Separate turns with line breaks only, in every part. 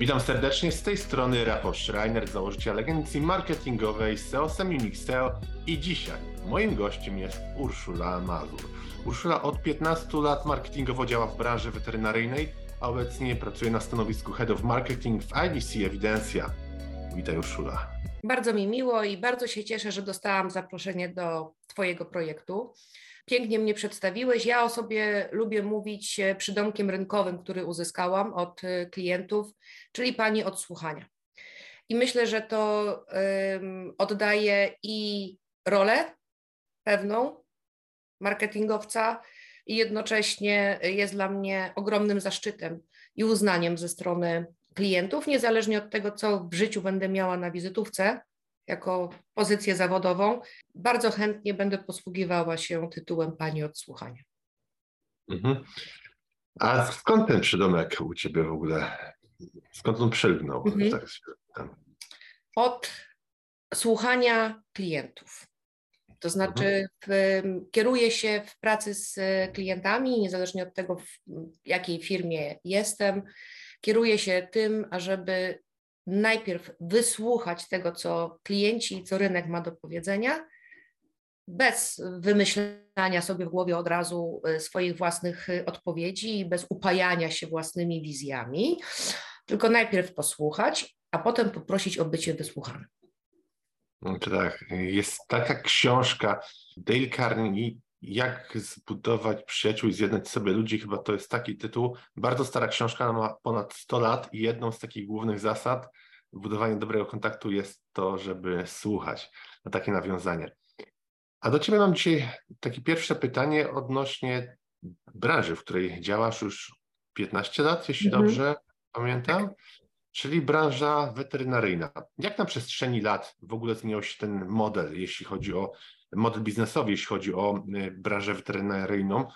Witam serdecznie z tej strony Rafał Schreiner, założyciel agencji marketingowej SEO Semionix SEO i dzisiaj moim gościem jest Urszula Mazur. Urszula od 15 lat marketingowo działa w branży weterynaryjnej, a obecnie pracuje na stanowisku Head of Marketing w IDC Evidencja. Witaj Urszula.
Bardzo mi miło i bardzo się cieszę, że dostałam zaproszenie do Twojego projektu. Pięknie mnie przedstawiłeś. Ja o sobie lubię mówić e, przydomkiem rynkowym, który uzyskałam od e, klientów, czyli pani odsłuchania. I myślę, że to um, oddaje i rolę pewną marketingowca, i jednocześnie jest dla mnie ogromnym zaszczytem i uznaniem ze strony klientów, niezależnie od tego, co w życiu będę miała na wizytówce, jako pozycję zawodową, bardzo chętnie będę posługiwała się tytułem pani odsłuchania.
Mhm. A skąd ten przydomek u ciebie w ogóle? Skąd on przylgnął? Mhm. Tak
Od słuchania klientów. To znaczy, mhm. w, kieruję się w pracy z klientami, niezależnie od tego, w jakiej firmie jestem, kieruję się tym, ażeby najpierw wysłuchać tego, co klienci i co rynek ma do powiedzenia, bez wymyślania sobie w głowie od razu e, swoich własnych e, odpowiedzi i bez upajania się własnymi wizjami, tylko najpierw posłuchać, a potem poprosić o bycie wysłuchanym.
No tak, jest taka książka Dale Carnegie, jak zbudować przyjaciół i zjednać sobie ludzi, chyba to jest taki tytuł. Bardzo stara książka, ma ponad 100 lat i jedną z takich głównych zasad budowania dobrego kontaktu jest to, żeby słuchać na takie nawiązanie. A do Ciebie mam dzisiaj takie pierwsze pytanie odnośnie branży, w której działasz już 15 lat, jeśli mhm. dobrze pamiętam, tak. czyli branża weterynaryjna. Jak na przestrzeni lat w ogóle zmieniał się ten model, jeśli chodzi o model biznesowy, jeśli chodzi o y, branżę weterynaryjną?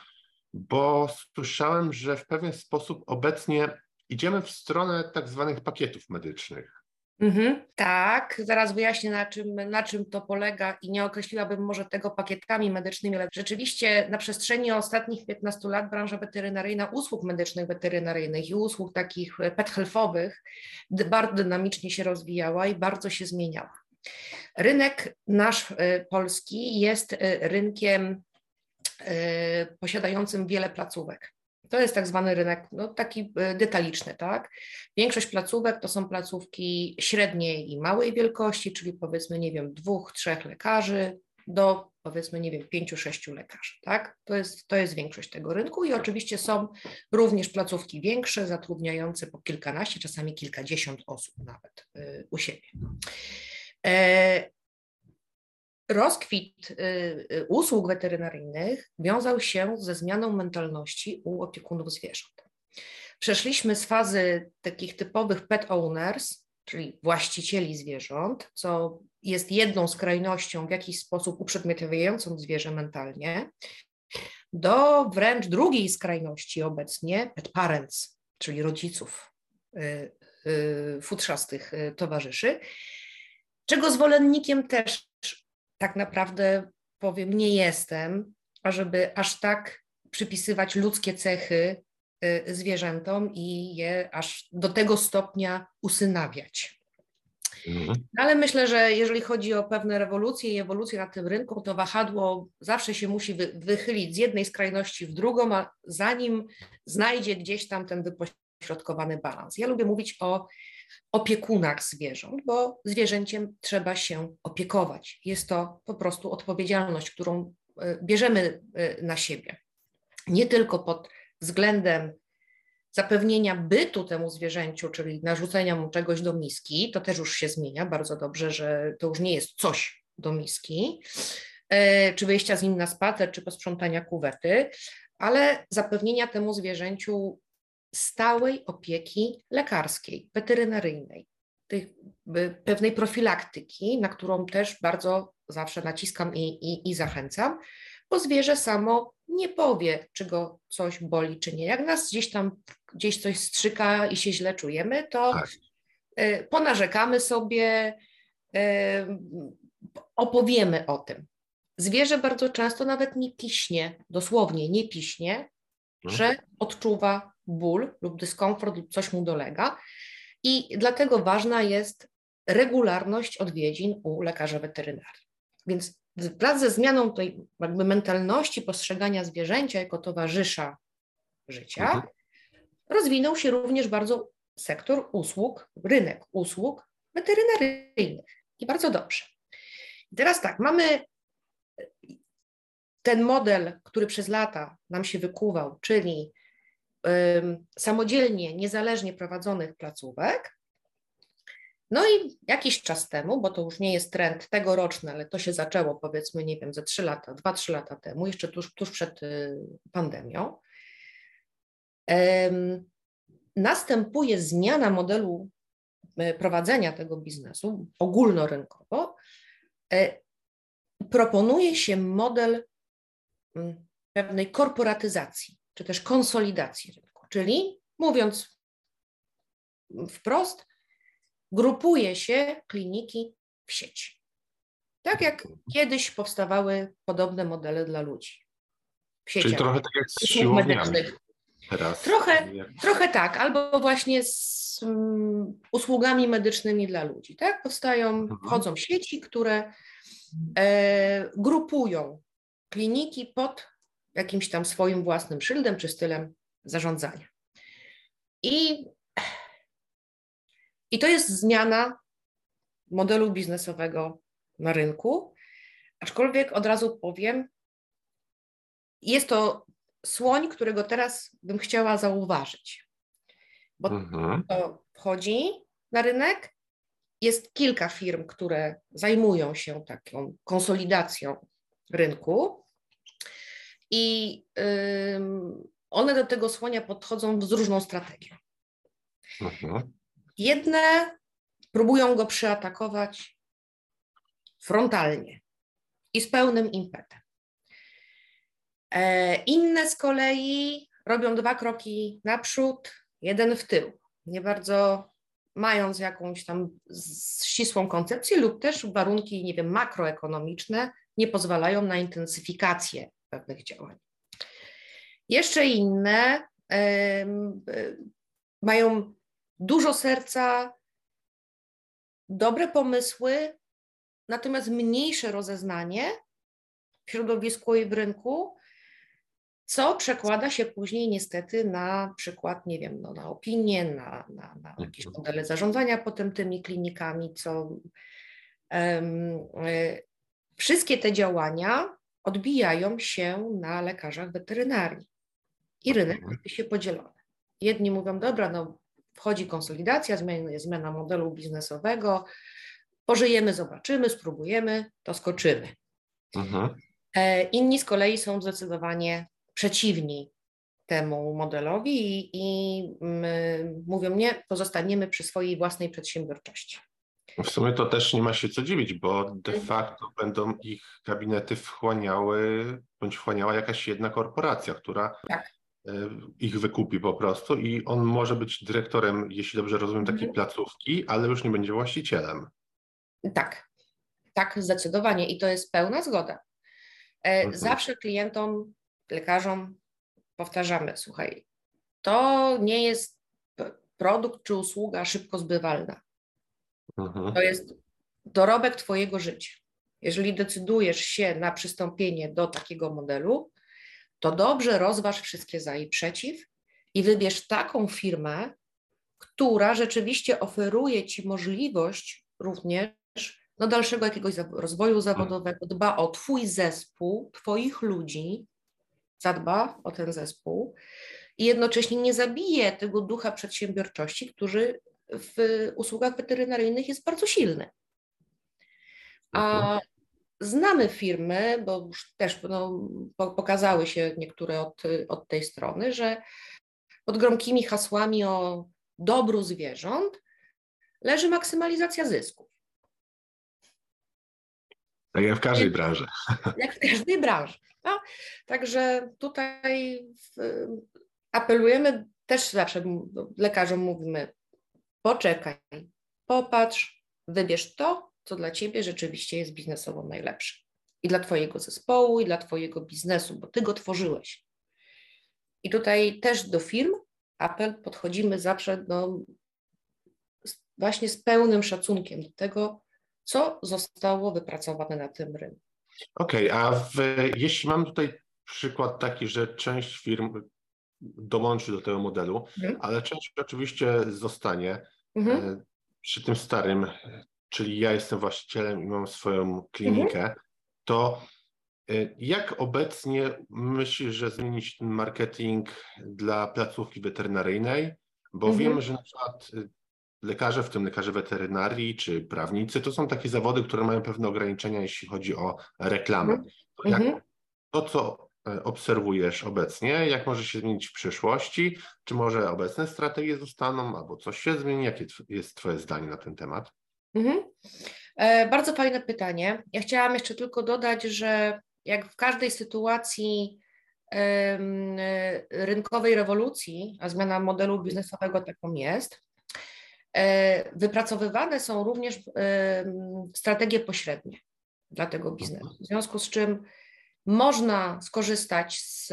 Bo słyszałem, że w pewien sposób obecnie idziemy w stronę tak zwanych pakietów medycznych.
Mhm, tak, zaraz wyjaśnię na czym, na czym to polega i nie określiłabym może tego pakietami medycznymi, ale rzeczywiście na przestrzeni ostatnich 15 lat branża weterynaryjna, usług medycznych weterynaryjnych i usług takich pet healthowych bardzo dynamicznie się rozwijała i bardzo się zmieniała. Rynek nasz y, polski jest y, rynkiem y, posiadającym wiele placówek. To jest tak zwany rynek, no, taki detaliczny, tak? Większość placówek to są placówki średniej i małej wielkości, czyli powiedzmy, nie wiem, dwóch, trzech lekarzy do powiedzmy, nie wiem, pięciu, sześciu lekarzy, tak? To jest, to jest większość tego rynku i oczywiście są również placówki większe, zatrudniające po kilkanaście, czasami kilkadziesiąt osób nawet e, u siebie. E, Rozkwit y, y, usług weterynaryjnych wiązał się ze zmianą mentalności u opiekunów zwierząt. Przeszliśmy z fazy takich typowych pet owners, czyli właścicieli zwierząt, co jest jedną skrajnością w jakiś sposób uprzedmiotawiającą zwierzę mentalnie, do wręcz drugiej skrajności obecnie pet parents, czyli rodziców y, futrzastych towarzyszy, czego zwolennikiem też tak naprawdę powiem, nie jestem, ażeby aż tak przypisywać ludzkie cechy y, zwierzętom i je aż do tego stopnia usynawiać. Mhm. Ale myślę, że jeżeli chodzi o pewne rewolucje i ewolucje na tym rynku, to wahadło zawsze się musi wychylić z jednej skrajności w drugą, a zanim znajdzie gdzieś tam ten wypośrodkowany balans. Ja lubię mówić o opiekunach zwierząt, bo zwierzęciem trzeba się opiekować. Jest to po prostu odpowiedzialność, którą e, bierzemy e, na siebie. Nie tylko pod względem zapewnienia bytu temu zwierzęciu, czyli narzucenia mu czegoś do miski, to też już się zmienia bardzo dobrze, że to już nie jest coś do miski, e, czy wyjścia z nim na spacer, czy posprzątania kuwety, ale zapewnienia temu zwierzęciu stałej opieki lekarskiej, weterynaryjnej, tej pewnej profilaktyki, na którą też bardzo zawsze naciskam i, i, i zachęcam, bo zwierzę samo nie powie, czy go coś boli, czy nie. Jak nas gdzieś tam gdzieś coś strzyka i się źle czujemy, to tak. Y, ponarzekamy sobie, y, opowiemy o tym. Zwierzę bardzo często nawet nie piśnie, dosłownie nie piśnie, no. że odczuwa ból lub dyskomfort lub coś mu dolega. I dlatego ważna jest regularność odwiedzin u lekarza weterynarii. Więc wraz ze zmianą tej jakby mentalności postrzegania zwierzęcia jako towarzysza życia, mhm. rozwinął się również bardzo sektor usług, rynek usług weterynaryjnych. I bardzo dobrze. I teraz tak, mamy ten model, który przez lata nam się wykuwał, czyli samodzielnie, niezależnie prowadzonych placówek. No i jakiś czas temu, bo to już nie jest trend tegoroczny, ale to się zaczęło powiedzmy, nie wiem, ze 3 lata, 2-3 lata temu, jeszcze tuż, tuż przed y, pandemią, następuje zmiana modelu y, prowadzenia tego biznesu ogólnorynkowo. E, proponuje się model mm, pewnej korporatyzacji czy też konsolidacji rynku. Czyli mówiąc wprost, grupuje się kliniki w sieci. Tak jak kiedyś powstawały podobne modele dla ludzi.
W Czyli trochę tak jak z siłowniami.
Teraz. Trochę, trochę tak, albo właśnie z um, usługami medycznymi dla ludzi. Tak? Powstają, mhm. wchodzą sieci, które e, grupują kliniki pod jakimś tam swoim własnym szyldem czy stylem zarządzania. I, i to jest zmiana modelu biznesowego na rynku, aczkolwiek od razu powiem, jest to słoń, którego teraz bym chciała zauważyć, bo mhm. to wchodzi na rynek. Jest kilka firm, które zajmują się taką konsolidacją rynku. I one do tego słonia podchodzą z różną strategią. Mhm. Jedne próbują go przyatakować frontalnie i z pełnym impetem. E, inne z kolei robią dwa kroki naprzód, jeden w tył, nie bardzo mając jakąś tam ścisłą koncepcję lub też warunki, nie wiem, makroekonomiczne nie pozwalają na intensyfikację pewnych działań. Jeszcze inne mają dużo serca, dobre pomysły, natomiast mniejsze rozeznanie w środowisku i w rynku, co przekłada się później niestety na przykład, nie wiem, no, na opinie, na, na, na jakieś mhm. modele zarządzania potem tymi klinikami, co um, wszystkie te działania odbijają się na lekarzach weterynarii. I rynek jest mhm. się podzielony. Jedni mówią, dobra, no wchodzi konsolidacja, zmiana, zmiana modelu biznesowego, pożyjemy, zobaczymy, spróbujemy, to skoczymy. Mhm. E, inni z kolei są zdecydowanie przeciwni temu modelowi i, i mówią, nie, pozostaniemy przy swojej własnej przedsiębiorczości.
W sumie to też nie ma się co dziwić, bo de mhm. facto będą ich gabinety wchłaniały, bądź wchłaniała jakaś jedna korporacja, która tak. E, ich wykupi po prostu i on może być dyrektorem, jeśli dobrze rozumiem, takiej mhm. placówki, ale już nie będzie właścicielem.
Tak, tak, zdecydowanie i to jest pełna zgoda. E, mhm. Zawsze klientom, lekarzom powtarzamy, słuchaj, to nie jest produkt czy usługa szybko zbywalna. Mhm. To jest dorobek Twojego życia. Jeżeli decydujesz się na przystąpienie do takiego modelu, to dobrze rozważ wszystkie za i przeciw i wybierz taką firmę, która rzeczywiście oferuje Ci możliwość również no, dalszego jakiegoś rozwoju zawodowego, dba o Twój zespół, Twoich ludzi, zadba o ten zespół i jednocześnie nie zabije tego ducha przedsiębiorczości, który w usługach weterynaryjnych jest bardzo silny. A mhm. znamy firmy, bo już też no, pokazały się niektóre od, od tej strony, że pod gromkimi hasłami o dobru zwierząt leży maksymalizacja zysków.
Tak jak w każdej branży.
Jak w każdej branży. No? Także tutaj apelujemy, też zawsze lekarzom mówimy, poczekaj, popatrz, wybierz to, co dla Ciebie rzeczywiście jest biznesowo najlepsze. I dla Twojego zespołu, i dla Twojego biznesu, bo Ty go tworzyłeś. I tutaj też do firm apel podchodzimy zawsze no, właśnie z pełnym szacunkiem do tego, co zostało wypracowane na tym rynku.
Okej, okay, a w, jeśli mam tutaj przykład taki, że część firm dołączy do tego modelu, mhm. ale część oczywiście zostanie mhm. E, przy tym starym, czyli ja jestem właścicielem i mam swoją klinikę, mhm. to e, jak obecnie myślisz, że zmienić ten marketing dla placówki weterynaryjnej? Bo mhm. wiemy, że na przykład e, lekarze, w tym lekarze weterynarii czy prawnicy, to są takie zawody, które mają pewne ograniczenia, jeśli chodzi o reklamę. Mhm. To, jak, mhm. to, co obserwujesz obecnie, jak może się zmienić w przyszłości, czy może obecne strategie zostaną, albo coś się zmieni, jakie jest Twoje zdanie na ten temat? Mhm.
E, bardzo fajne pytanie. Ja chciałam jeszcze tylko dodać, że jak w każdej sytuacji e, rynkowej rewolucji, a zmiana modelu biznesowego taką jest, e, wypracowywane są również strategie pośrednie dla tego biznesu. W związku z czym można skorzystać z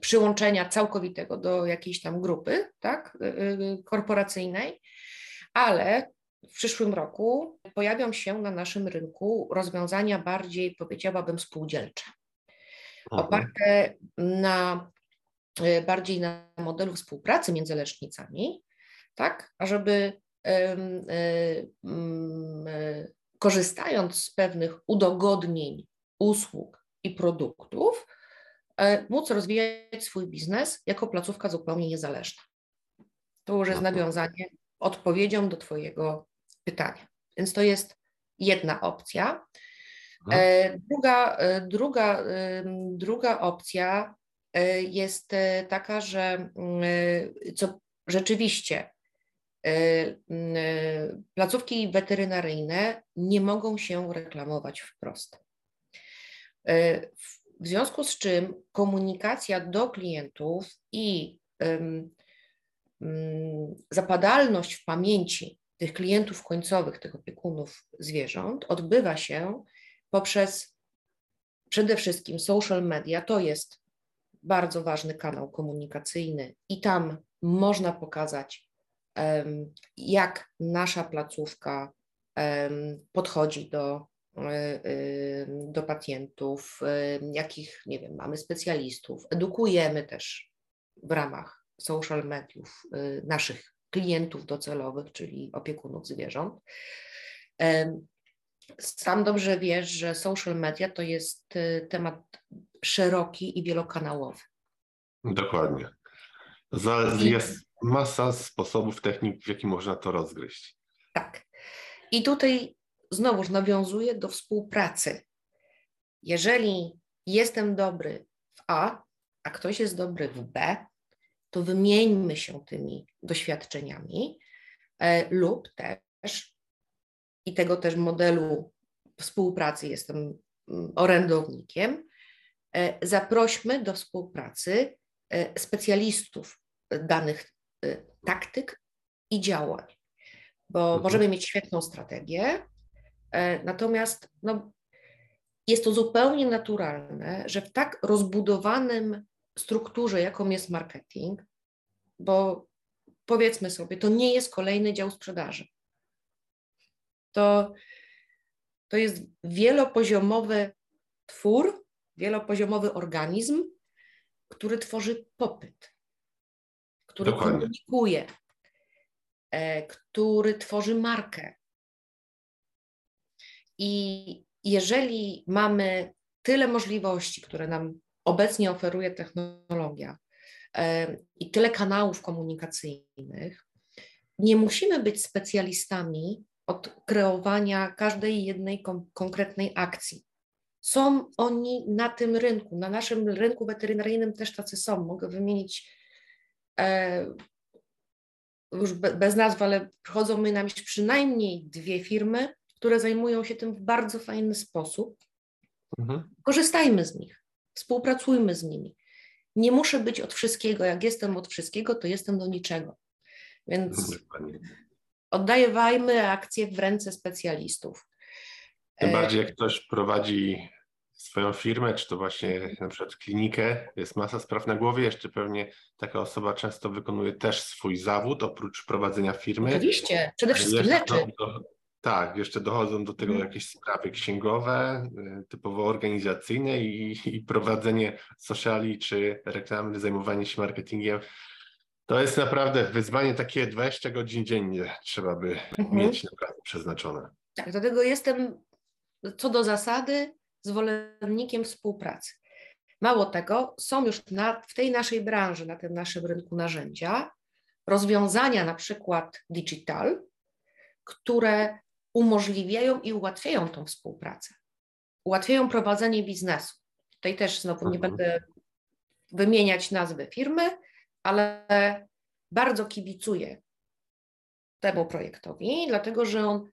przyłączenia całkowitego do jakiejś tam grupy tak, y, y, korporacyjnej, ale w przyszłym roku pojawią się na naszym rynku rozwiązania bardziej, powiedziałabym, spółdzielcze, mhm. oparte na y, bardziej na modelu współpracy między lecznicami, tak, ażeby korzystając z pewnych udogodnień usług i produktów, e, móc rozwijać swój biznes jako placówka zupełnie niezależna. To już jest mhm. nawiązanie odpowiedzią do Twojego pytania. Więc to jest jedna opcja. E, druga, e, druga, druga opcja jest taka, że mm, co rzeczywiście placówki weterynaryjne nie mogą się reklamować wprost. E, w związku z czym komunikacja do klientów i um, zapadalność w pamięci tych klientów końcowych, tych opiekunów zwierząt odbywa się poprzez przede wszystkim social media. To jest bardzo ważny kanał komunikacyjny i tam można pokazać, jak nasza placówka podchodzi do do pacjentów, e, jakich, nie wiem, mamy specjalistów. Edukujemy też w ramach social mediów naszych klientów docelowych, czyli opiekunów zwierząt. Sam dobrze wiesz, że social media to jest temat szeroki i wielokanałowy.
Dokładnie. Jest masa sposobów, technik, w jaki można to rozgryźć.
Tak. I tutaj znowuż nawiązuje do współpracy. Jeżeli jestem dobry w A, a ktoś jest dobry w B, to wymieńmy się tymi doświadczeniami e, lub też, i tego też modelu współpracy jestem mm, orędownikiem, e, zaprośmy do współpracy e, specjalistów danych taktyk i działań, bo mhm. możemy mieć świetną strategię, E, natomiast no, jest to zupełnie naturalne, że w tak rozbudowanym strukturze, jaką jest marketing, bo powiedzmy sobie, to nie jest kolejny dział sprzedaży. To, to jest wielopoziomowy twór, wielopoziomowy organizm, który tworzy popyt, który Dokładnie. komunikuje, e, który tworzy markę, i jeżeli mamy tyle możliwości, które nam obecnie oferuje technologia i tyle kanałów komunikacyjnych, nie musimy być specjalistami od kreowania każdej jednej kon konkretnej akcji. Są oni na tym rynku, na naszym rynku weterynaryjnym też tacy są. Mogę wymienić e, już be, bez nazwy, ale przychodzą mi na myśl przynajmniej dwie firmy, które zajmują się tym w bardzo fajny sposób. Mhm. Korzystajmy z nich, współpracujmy z nimi. Nie muszę być od wszystkiego. Jak jestem od wszystkiego, to jestem do niczego. Więc oddawajmy akcje w ręce specjalistów.
Tym bardziej jak ktoś prowadzi swoją firmę, czy to właśnie na przykład klinikę, jest masa spraw na głowie, jeszcze pewnie taka osoba często wykonuje też swój zawód oprócz prowadzenia firmy.
Oczywiście, przede wszystkim leczy. Do,
tak, jeszcze dochodzą do tego hmm. jakieś sprawy księgowe, y, typowo organizacyjne i, i prowadzenie sociali czy reklamy, zajmowanie się marketingiem. To jest naprawdę wyzwanie takie 20 godzin dziennie trzeba by mhm. mieć naprawdę przeznaczone.
Tak, dlatego jestem co do zasady zwolennikiem współpracy. Mało tego, są już na, w tej naszej branży, na tym naszym rynku narzędzia, rozwiązania na przykład digital, które umożliwiają i ułatwiają tą współpracę. Ułatwiają prowadzenie biznesu. Tutaj też znowu nie mhm. będę wymieniać nazwy firmy, ale bardzo kibicuję temu projektowi, dlatego że on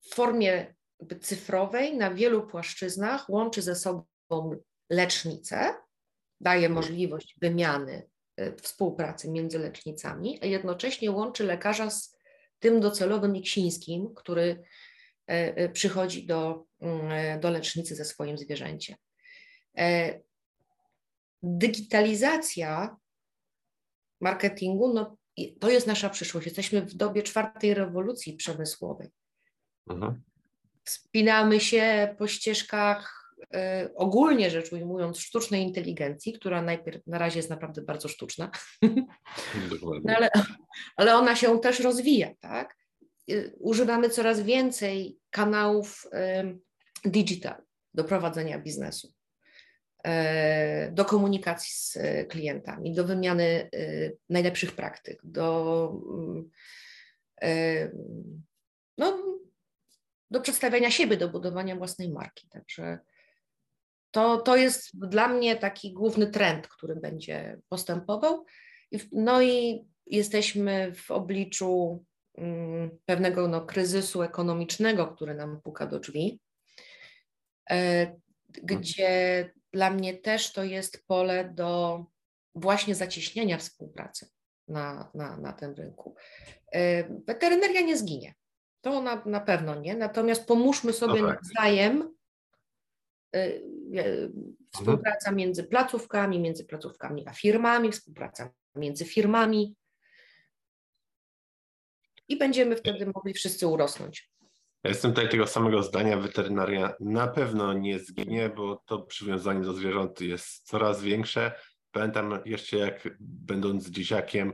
w formie cyfrowej na wielu płaszczyznach łączy ze sobą lecznicę, daje możliwość wymiany, y, współpracy między lecznicami, a jednocześnie łączy lekarza z tym docelowym iksińskim, który y, y, przychodzi do, mm, do lecznicy ze swoim zwierzęciem. E, digitalizacja marketingu, no, to jest nasza przyszłość. Jesteśmy w dobie czwartej rewolucji przemysłowej. Mhm. Wspinamy się po ścieżkach, ogólnie rzecz ujmując, sztucznej inteligencji, która najpierw na razie jest naprawdę bardzo sztuczna, no, ale, ale ona się też rozwija, tak? Y, używamy coraz więcej kanałów y, digital do prowadzenia biznesu. Do komunikacji z klientami, do wymiany najlepszych praktyk, do, no, do przedstawiania siebie, do budowania własnej marki. Także to, to jest dla mnie taki główny trend, który będzie postępował. No i jesteśmy w obliczu mm, pewnego no, kryzysu ekonomicznego, który nam puka do drzwi, gdzie dla mnie też to jest pole do właśnie zacieśniania współpracy na, na, na tym rynku. E, weterynaria nie zginie. To na, na pewno nie. Natomiast pomóżmy sobie no tak. nawzajem. E, e, współpraca między placówkami, między placówkami a firmami, współpraca między firmami. I będziemy wtedy mogli wszyscy urosnąć.
Ja jestem tutaj tego samego zdania. Weterynaria na pewno nie zginie, bo to przywiązanie do zwierząt jest coraz większe. Pamiętam jeszcze jak będąc dzieciakiem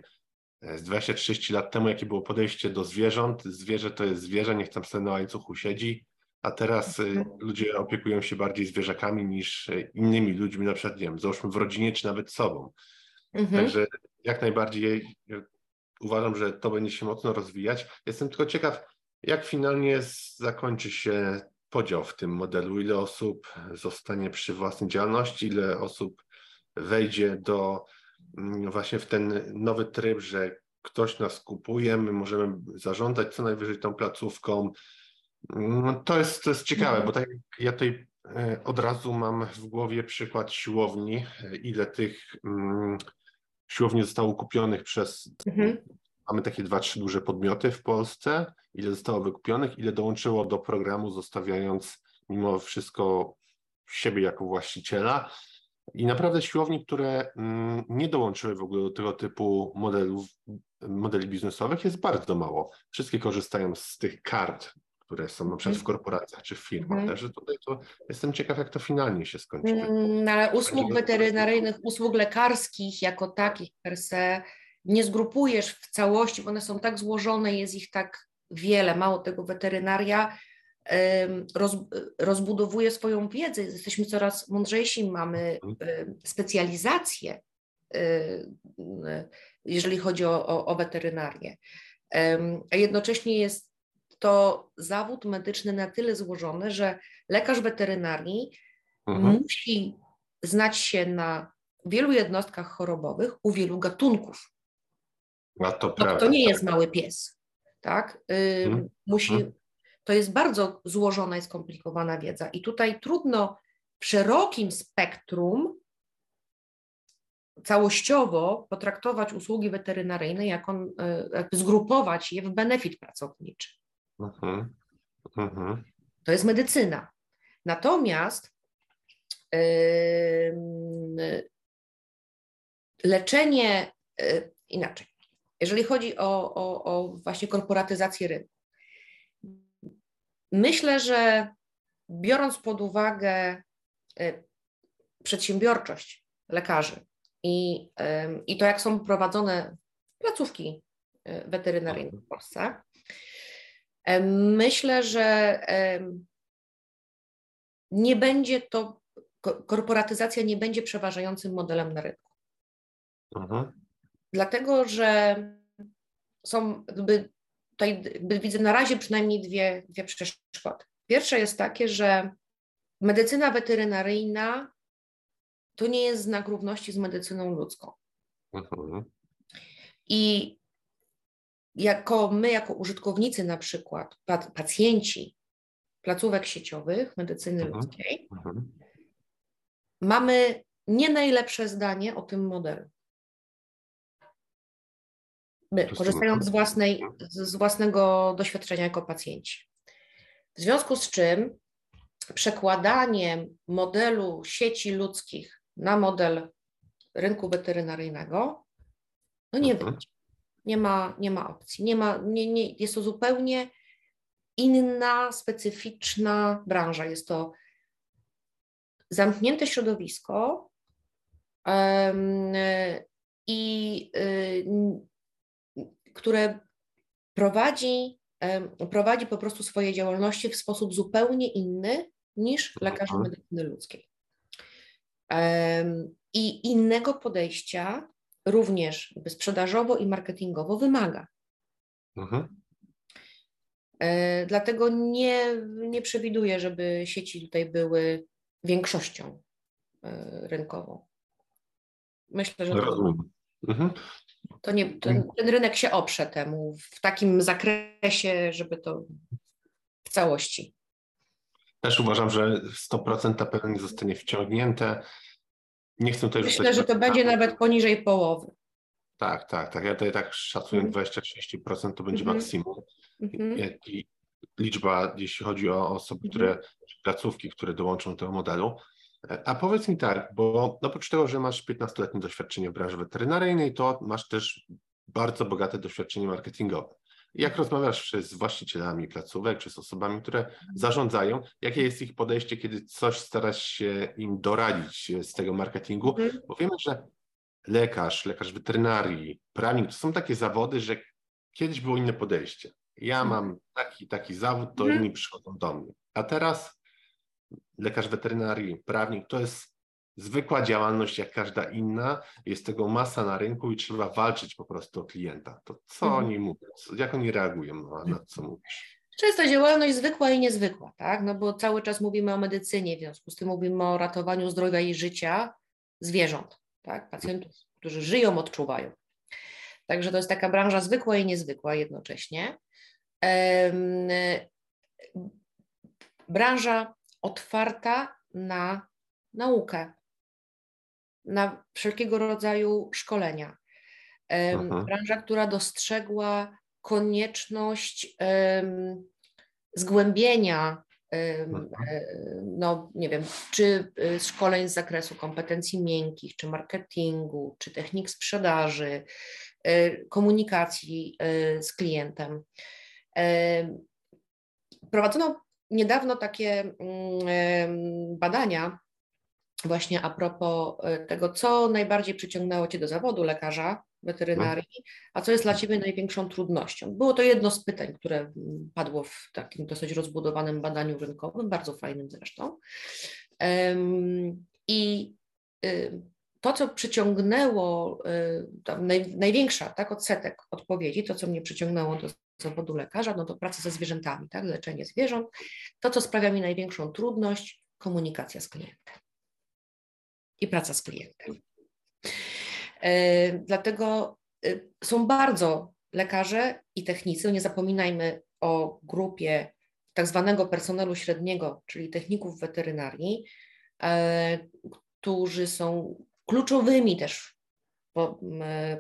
e, z 20-30 lat temu, jakie było podejście do zwierząt. Zwierzę to jest zwierzę, niech tam sobie na łańcuchu siedzi, a teraz e, mhm. ludzie opiekują się bardziej zwierzakami niż e, innymi ludźmi, na przykład, nie wiem, załóżmy w rodzinie, czy nawet sobą. Mhm. Także jak najbardziej uważam, że to będzie się mocno rozwijać. Jestem tylko ciekaw, jak finalnie zakończy się podział w tym modelu? Ile osób zostanie przy własnej działalności, ile osób wejdzie do mm, właśnie w ten nowy tryb, że ktoś nas kupuje, my możemy zarządzać co najwyżej tą placówką. No, to, jest, to jest ciekawe, bo tak ja tutaj e, od razu mam w głowie przykład siłowni, ile tych mm, siłowni zostało kupionych przez mhm. Mamy takie dwa, trzy duże podmioty w Polsce. Ile zostało wykupionych, ile dołączyło do programu, zostawiając mimo wszystko siebie jako właściciela. I naprawdę siłowni, które mm, nie dołączyły w ogóle do tego typu modelów, modeli biznesowych jest bardzo mało. Wszystkie korzystają z tych kart, które są na przykład w mhm. korporacjach czy w firmach. Mm. Także tutaj to jestem ciekaw, jak to finalnie się skończy.
Mm, ale usług weterynaryjnych, usług lekarskich jako takich per se nie zgrupujesz w całości, bo one są tak złożone, jest ich tak wiele. Mało tego, weterynaria roz, rozbudowuje swoją wiedzę, jesteśmy coraz mądrzejsi, mamy specjalizację, jeżeli chodzi o, o, o weterynarię. A jednocześnie jest to zawód medyczny na tyle złożony, że lekarz weterynarii mhm. musi znać się na wielu jednostkach chorobowych u wielu gatunków.
A to, to,
to nie jest mały pies, tak? hmm. Musi, hmm. to jest bardzo złożona i skomplikowana wiedza i tutaj trudno w szerokim spektrum całościowo potraktować usługi weterynaryjne, jak on, jakby zgrupować je w benefit pracowniczy. Hmm. To jest medycyna. Natomiast leczenie inaczej. Jeżeli chodzi o, o, o właśnie korporatyzację rynku, myślę, że biorąc pod uwagę przedsiębiorczość lekarzy i, i to, jak są prowadzone placówki weterynaryjne w Polsce, myślę, że nie będzie to, korporatyzacja nie będzie przeważającym modelem na rynku. Mhm. Dlatego, że są, jakby, tutaj widzę na razie przynajmniej dwie, dwie przeszkody. Pierwsze jest takie, że medycyna weterynaryjna to nie jest znak równości z medycyną ludzką. Mhm. I jako my, jako użytkownicy na przykład, pacjenci placówek sieciowych medycyny mhm. ludzkiej, mhm. mamy nie najlepsze zdanie o tym modelu. My, korzystając z, własnej, z własnego doświadczenia jako pacjenci. W związku z czym przekładaniem modelu sieci ludzkich na model rynku weterynaryjnego, no nie mhm. wyjdzie. Nie ma, nie ma opcji. Nie ma, nie, nie, jest to zupełnie inna, specyficzna branża. Jest to zamknięte środowisko i y, które prowadzi, prowadzi po prostu swoje działalności w sposób zupełnie inny niż lekarze mhm. medycyny ludzkiej. I innego podejścia również sprzedażowo i marketingowo wymaga. Mhm. E, dlatego nie, nie przewiduję, żeby sieci tutaj były większością e, rynkową. Myślę, że to, mhm. to nie, ten, ten rynek się oprze temu w takim zakresie, żeby to w całości.
Też uważam, że 100% na pewno nie zostanie wciągnięte. Nie chcę tutaj
Myślę, że to będzie nawet poniżej połowy.
Tak, tak, tak. Ja tutaj tak szacuję 20-30% to będzie mm -hmm. maksimum. Mm-hmm. I liczba, jeśli chodzi o osoby, które, mm-hmm. placówki, które dołączą do tego modelu. A powiedz mi tak, bo oprócz tego, że masz 15-letnie doświadczenie w branży weterynaryjnej, to masz też bardzo bogate doświadczenie marketingowe. Jak rozmawiasz z właścicielami placówek, czy z osobami, które zarządzają, jakie jest ich podejście, kiedy coś starasz się im doradzić z tego marketingu? Mm. Bo wiemy, że lekarz, lekarz weterynarii, prawnik to są takie zawody, że kiedyś było inne podejście ja mhm. mam taki, taki zawód, to mhm. inni przychodzą do mnie. A teraz lekarz weterynarii, prawnik, to jest zwykła działalność jak każda inna, jest tego masa na rynku i trzeba walczyć po prostu o klienta. To co mhm. oni mówią, jak oni reagują no, na co mówisz?
Często działalność zwykła i niezwykła, tak? No bo cały czas mówimy o medycynie, w związku z tym mówimy o ratowaniu zdrowia i życia zwierząt, tak? Pacjentów, którzy żyją, odczuwają. Także to jest taka branża zwykła i niezwykła jednocześnie branża otwarta na naukę, na wszelkiego rodzaju szkolenia. Aha. Branża, która dostrzegła konieczność zgłębienia, e, no nie wiem, czy e, szkoleń z zakresu kompetencji miękkich, czy marketingu, czy technik sprzedaży, e, komunikacji z klientem. Prowadzono niedawno takie mm, badania właśnie a propos e, tego, co najbardziej przyciągnęło Cię do zawodu lekarza weterynarii, a co jest dla Ciebie największą trudnością. Było to jedno z pytań, które padło w takim dosyć rozbudowanym badaniu rynkowym, bardzo fajnym zresztą. I y, to, co przyciągnęło, y, naj, największa tak, odsetek odpowiedzi, to, co mnie przyciągnęło do zawodu lekarza, no to praca ze zwierzętami, tak, leczenie zwierząt. To, co sprawia mi największą trudność, komunikacja z klientem i praca z klientem. E, dlatego e, są bardzo lekarze i technicy, nie zapominajmy o grupie tak zwanego personelu średniego, czyli techników weterynarii, e, którzy są kluczowymi też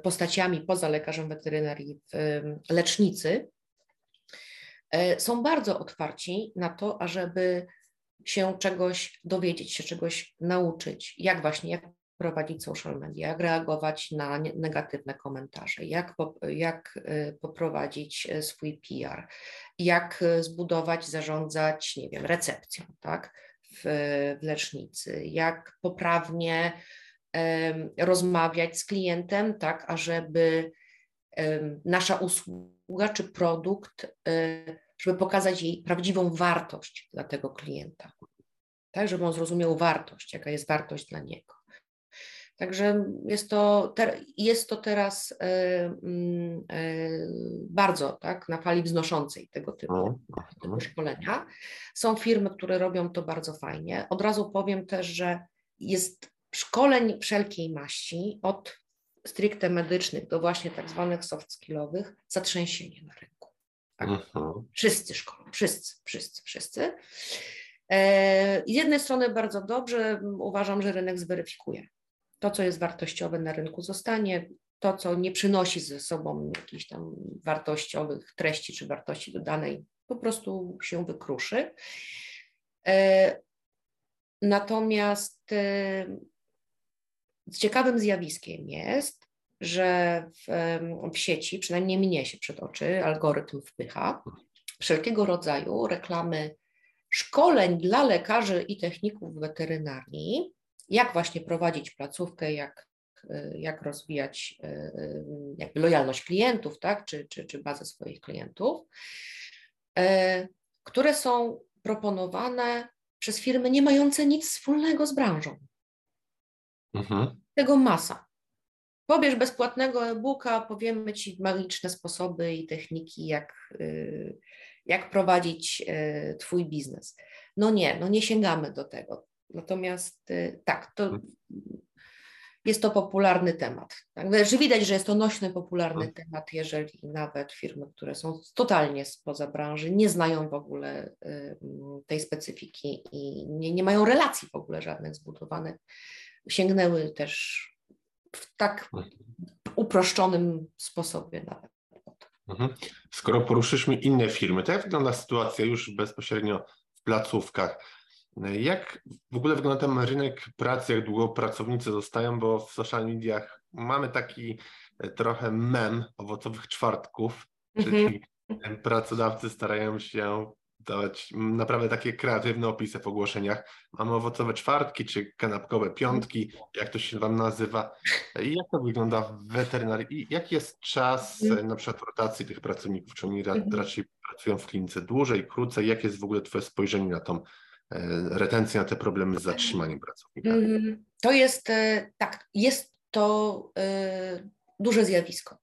postaciami poza lekarzem weterynarii lecznicy, są bardzo otwarci na to, ażeby się czegoś dowiedzieć, się czegoś nauczyć, jak właśnie, jak prowadzić social media, jak reagować na negatywne komentarze, jak, jak y, poprowadzić y, swój PR, jak y, zbudować, zarządzać, nie wiem, recepcją, tak, w, w lecznicy, jak poprawnie um, rozmawiać z klientem, tak, ażeby um, nasza usługa czy produkt, um, żeby pokazać jej prawdziwą wartość dla tego klienta, tak, żeby on zrozumiał wartość, jaka jest wartość dla niego. Także jest to, jest to teraz mm, e, bardzo tak, na fali wznoszącej tego typu, no, tego szkolenia. Są firmy, które robią to bardzo fajnie. Od razu powiem też, że jest szkoleń wszelkiej maści, od stricte medycznych do właśnie tak zwanych soft skillowych, zatrzęsienie na rynku. Tak? Mhm. Wszyscy szkolą, wszyscy, wszyscy, wszyscy. E, z jednej strony bardzo dobrze, uważam, że rynek zweryfikuje to, co jest wartościowe na rynku zostanie, to, co nie przynosi ze sobą jakichś tam wartościowych treści czy wartości dodanej, po prostu się wykruszy. E, natomiast e, ciekawym zjawiskiem jest, że w, w sieci, przynajmniej mnie się przed oczy, algorytm wpycha wszelkiego rodzaju reklamy szkoleń dla lekarzy i techników weterynarii, jak właśnie prowadzić placówkę, jak, e, jak rozwijać e, e, jakby lojalność klientów, tak, czy, czy, czy bazę swoich klientów, które są proponowane przez firmy nie mające nic wspólnego z branżą. Mhm. Tego masa. Pobierz bezpłatnego e-booka, powiemy Ci magiczne sposoby i techniki, jak, jak prowadzić Twój biznes. No nie, no nie sięgamy do tego. Natomiast y, tak, to mhm. jest to popularny temat. Tak? Że widać, że jest to nośny, popularny mhm. temat, jeżeli nawet firmy, które są totalnie spoza branży, nie znają w ogóle y, tej specyfiki i nie, nie mają relacji w ogóle żadnych zbudowanych, sięgnęły też w tak mhm. uproszczonym sposobie nawet.
Skoro poruszyliśmy inne firmy, to jak wygląda sytuacja już bezpośrednio w placówkach? Jak w ogóle wygląda ten rynek pracy, jak długo pracownicy zostają, bo w social mediach mamy taki e, trochę mem owocowych czwartków, czyli mhm. pracodawcy starają się dawać naprawdę takie kreatywne opisy w ogłoszeniach. Mamy owocowe czwartki, czy kanapkowe piątki, jak to się Wam nazywa. Jak to wygląda w weterynarii? I jaki jest czas e, na przykład rotacji tych pracowników? Czy oni mhm. raczej pracują w klinice dłużej, krócej? Jakie jest w ogóle Twoje spojrzenie na tą E, retencji, na te problemy z zatrzymaniem pracownika? Mm,
to jest e, tak, jest to duże zjawisko.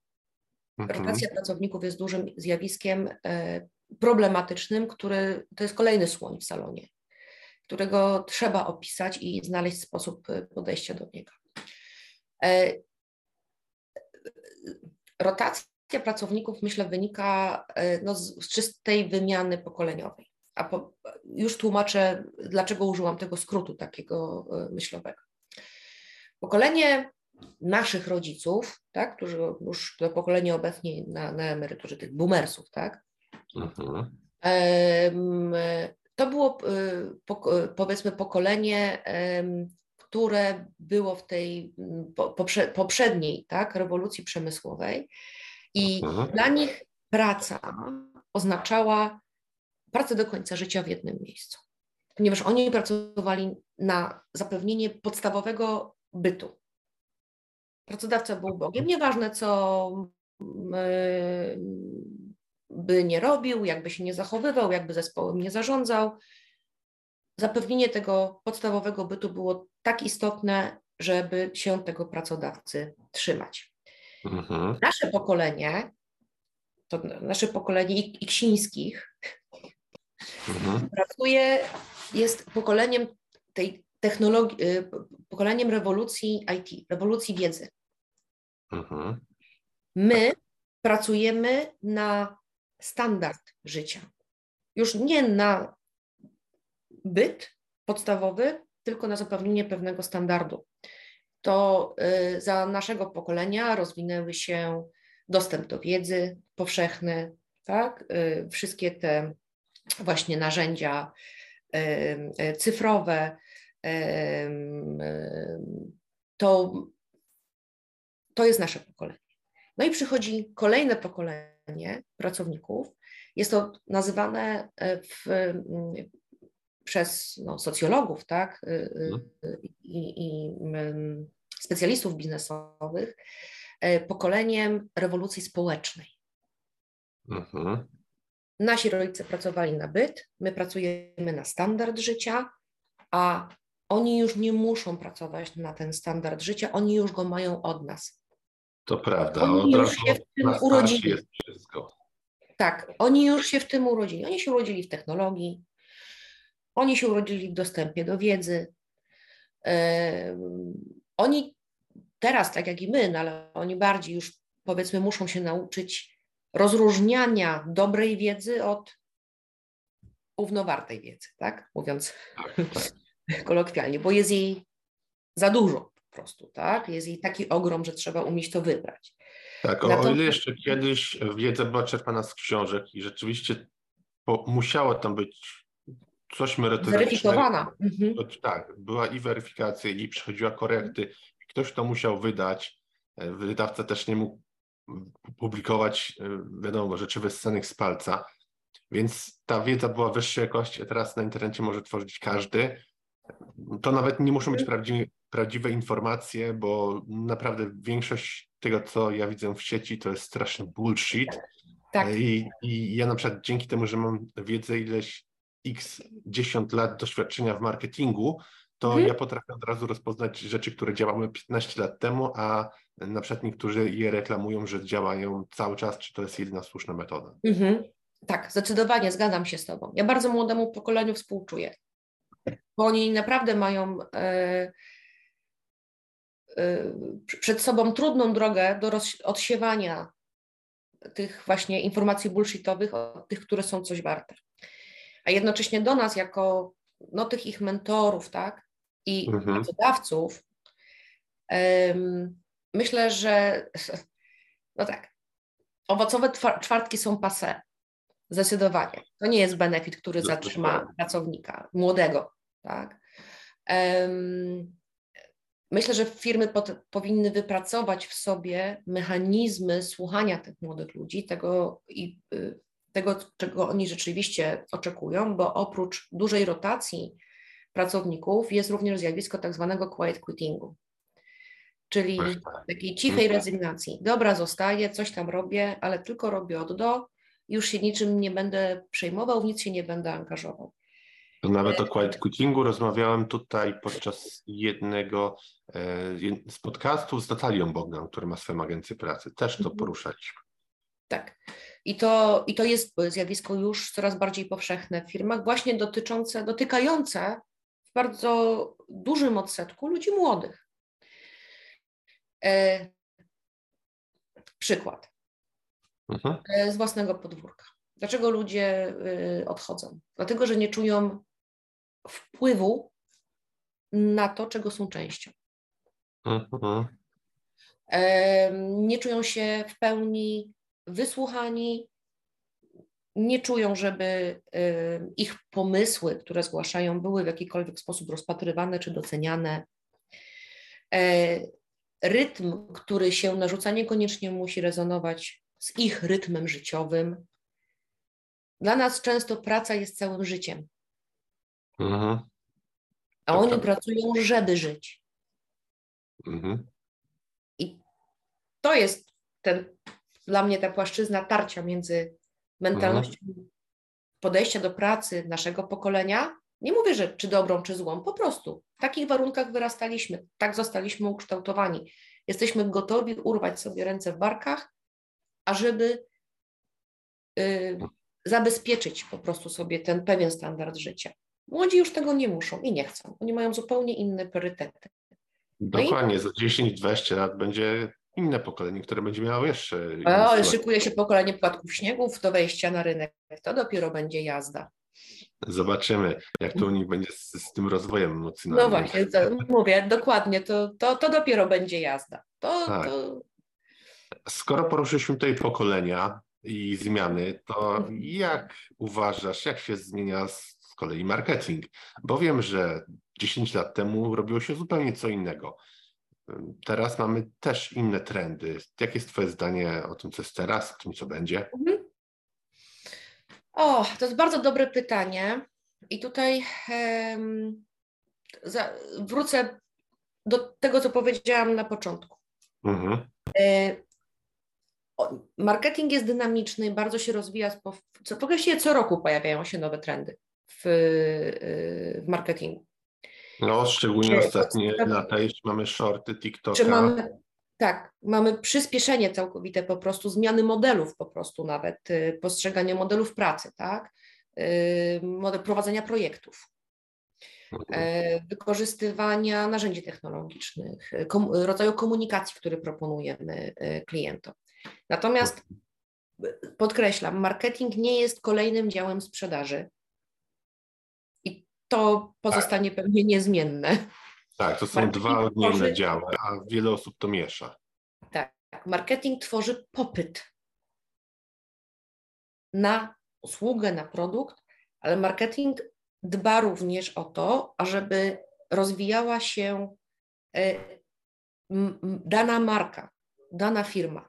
Mhm. Rotacja pracowników jest dużym zjawiskiem problematycznym, który to jest kolejny słoń w salonie, którego trzeba opisać i znaleźć sposób podejścia do niego. Rotacja pracowników, myślę, wynika no, z czystej wymiany pokoleniowej a po, już tłumaczę, dlaczego użyłam tego skrótu takiego e, myślowego. Pokolenie naszych rodziców, tak, którzy już to pokolenie obecnie na, na emeryturze, tych boomersów, tak, mhm. to było e, powiedzmy pokolenie, które było w tej poprzedniej tak, rewolucji przemysłowej i mhm. dla nich praca oznaczała pracę do końca życia w jednym miejscu, ponieważ oni pracowali na zapewnienie podstawowego bytu. Pracodawca był Bogiem, nieważne co by nie robił, jakby się nie zachowywał, jakby zespołem nie zarządzał. Zapewnienie tego podstawowego bytu było tak istotne, żeby się tego pracodawcy trzymać. Mhm. Nasze pokolenie, to nasze pokolenie Iksińskich, mhm. pracuje, jest pokoleniem tej technologii, y, pokoleniem rewolucji IT, rewolucji wiedzy. Mhm. My pracujemy na standard życia. Już nie na byt podstawowy, tylko na zapewnienie pewnego standardu. To y, za naszego pokolenia rozwinęły się dostęp do wiedzy powszechny, tak? Y, wszystkie te właśnie narzędzia cyfrowe, to, to jest nasze pokolenie. No i przychodzi kolejne pokolenie pracowników. Jest to nazywane w, przez no, socjologów tak, mhm. i, i specjalistów biznesowych pokoleniem rewolucji społecznej. Mhm. Nasi rodzice pracowali na byt, my pracujemy na standard życia, a oni już nie muszą pracować na ten standard życia, oni już go mają od nas.
To prawda, oni już się w tym urodzili.
Tak, oni już się w tym urodzili. Oni się urodzili w technologii, oni się urodzili w dostępie do wiedzy. Yy, oni teraz, tak jak i my, no ale oni bardziej już powiedzmy muszą się nauczyć rozróżniania dobrej wiedzy od równowartej wiedzy, tak? Mówiąc kolokwialnie, bo jest jej za dużo prostu, tak? Jest jej taki ogrom, że trzeba umieć to wybrać.
Tak, o, o ile jeszcze kiedyś wiedza była czerpana z książek i rzeczywiście po, musiało tam być coś merytorycznego.
Weryfikowana. Mhm.
Tak, była i weryfikacja, i przychodziła korekty. Ktoś to musiał wydać. E, wydawca też nie mógł publikować, e, wiadomo, rzeczy wyssanych z palca. Więc ta wiedza była wyższej jakości, a teraz na internecie może tworzyć każdy. To nawet nie muszą być mhm. Prawdziwe, informacje, bo naprawdę większość tego, co ja widzę w sieci, to jest straszny bullshit. Tak. I, I ja na przykład dzięki temu, że mam wiedzę ileś x 10 lat doświadczenia w marketingu, to mhm. ja potrafię od razu rozpoznać rzeczy, które działały 15 lat temu, a na przykład niektórzy je reklamują, że działają cały czas, czy to jest jedyna słuszna metoda.
Mhm. Tak, zdecydowanie zgadzam się z Tobą. Ja bardzo młodemu pokoleniu współczuję, bo oni naprawdę mają e, przed sobą trudną drogę do odsiewania tych właśnie informacji bullshitowych tych, które są coś warte. A jednocześnie do nas, jako no, tych ich mentorów, tak, i mhm. pracodawców, um, myślę, że no tak, owocowe czwartki są pase. Zdecydowanie. To nie jest benefit, który zatrzyma pracownika młodego. Tak? Um, myślę, że firmy pod, powinny wypracować w sobie mechanizmy słuchania tych młodych ludzi, tego, i, y, tego, czego oni rzeczywiście oczekują, bo oprócz dużej rotacji pracowników jest również zjawisko tak zwanego quiet quittingu, czyli takiej cichej rezygnacji. Dobra, zostaję, coś tam robię, ale tylko robię od do, już się niczym nie będę przejmował, w nic się nie będę angażował.
Nawet o quiet quittingu rozmawiałem tutaj podczas jednego e, z podcastów z Natalią Bogdan, który ma swoją agencję pracy. Też to mhm. poruszaliśmy.
Tak. I to, I to jest zjawisko już coraz bardziej powszechne w firmach, właśnie dotyczące, dotykające w bardzo dużym odsetku ludzi młodych. E, przykład mhm. E, z własnego podwórka. Dlaczego ludzie y, odchodzą? Dlatego, że nie czują wpływu na to, czego są częścią. Mhm. Nie czują się w pełni wysłuchani, nie czują, żeby ich pomysły, które zgłaszają, były w jakikolwiek sposób rozpatrywane czy doceniane. E, rytm, który się narzuca, niekoniecznie musi rezonować z ich rytmem życiowym. Dla nas często praca jest całym życiem. Mhm. A tak, oni tak. pracują, żeby żyć. Mhm. I to jest ten, dla mnie ta płaszczyzna tarcia między mentalnością mhm. podejścia do pracy naszego pokolenia. Nie mówię, że czy dobrą, czy złą, po prostu w takich warunkach wyrastaliśmy, tak zostaliśmy ukształtowani. Jesteśmy gotowi urwać sobie ręce w barkach ażeby y, zabezpieczyć po prostu sobie ten pewien standard życia. Młodzi już tego nie muszą i nie chcą. Oni mają zupełnie inne priorytety.
No Dokładnie, i... za 10-20 lat będzie inne pokolenie, które będzie miało jeszcze.
O, szykuje się pokolenie płatków śniegów do wejścia na rynek. To dopiero będzie jazda.
Zobaczymy, jak to u nich będzie z, z tym rozwojem emocjonalnym.
No właśnie, to, mówię, dokładnie, to, to, to dopiero będzie jazda. To, tak. to
Skoro poruszyliśmy tutaj pokolenia i zmiany, to jak uważasz, jak się zmienia z kolei marketing, bo wiem, że 10 lat temu robiło się zupełnie co innego. Teraz mamy też inne trendy. Jakie jest Twoje zdanie o tym, co jest teraz, o tym, co będzie? Mhm.
O, to jest bardzo dobre pytanie. I tutaj um, za, wrócę do tego, co powiedziałam na początku. Mhm. E, marketing jest dynamiczny, bardzo się rozwija. Co, właściwie co roku pojawiają się nowe trendy w, e, w marketingu.
No, szczególnie ostatnie lata, jeśli mamy shorty, TikToka. Czy mamy,
tak, mamy przyspieszenie całkowite po prostu, zmiany modelów po prostu nawet, y, postrzegania modelów pracy, tak, y, model prowadzenia projektów, mhm. e, wykorzystywania narzędzi technologicznych, kom, rodzaju komunikacji, który proponujemy y, klientom. Natomiast podkreślam, marketing nie jest kolejnym działem sprzedaży to pozostanie tak. pewnie niezmienne.
Tak, to są marketing dwa odmienne tworzy... działy, a wiele osób to miesza.
Tak, marketing tworzy popyt na usługę, na produkt, ale marketing dba również o to, ażeby rozwijała się e, dana marka, dana firma.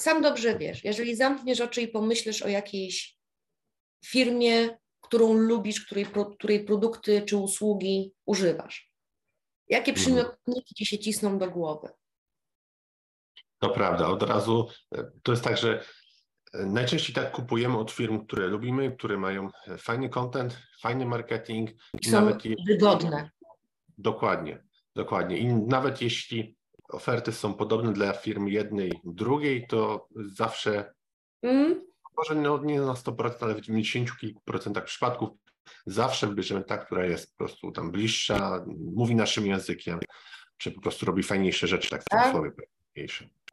Sam dobrze wiesz, jeżeli zamkniesz oczy i pomyślisz o jakiejś firmie, którą lubisz, której, której produkty czy usługi używasz? Jakie mhm. przymiotniki ci się cisną do głowy?
To prawda, od razu e, to jest tak, że e, najczęściej tak kupujemy od firm, które lubimy, które mają e, fajny content, fajny marketing.
I są nawet wygodne.
Dokładnie, dokładnie. I nawet jeśli oferty są podobne dla firm jednej, drugiej, to zawsze mm może no, nie na 100%, ale w 90 kilku procentach przypadków zawsze wybierzemy ta, która jest po prostu tam bliższa, mówi naszym językiem, czy po prostu robi fajniejsze rzeczy, tak w
tym słowie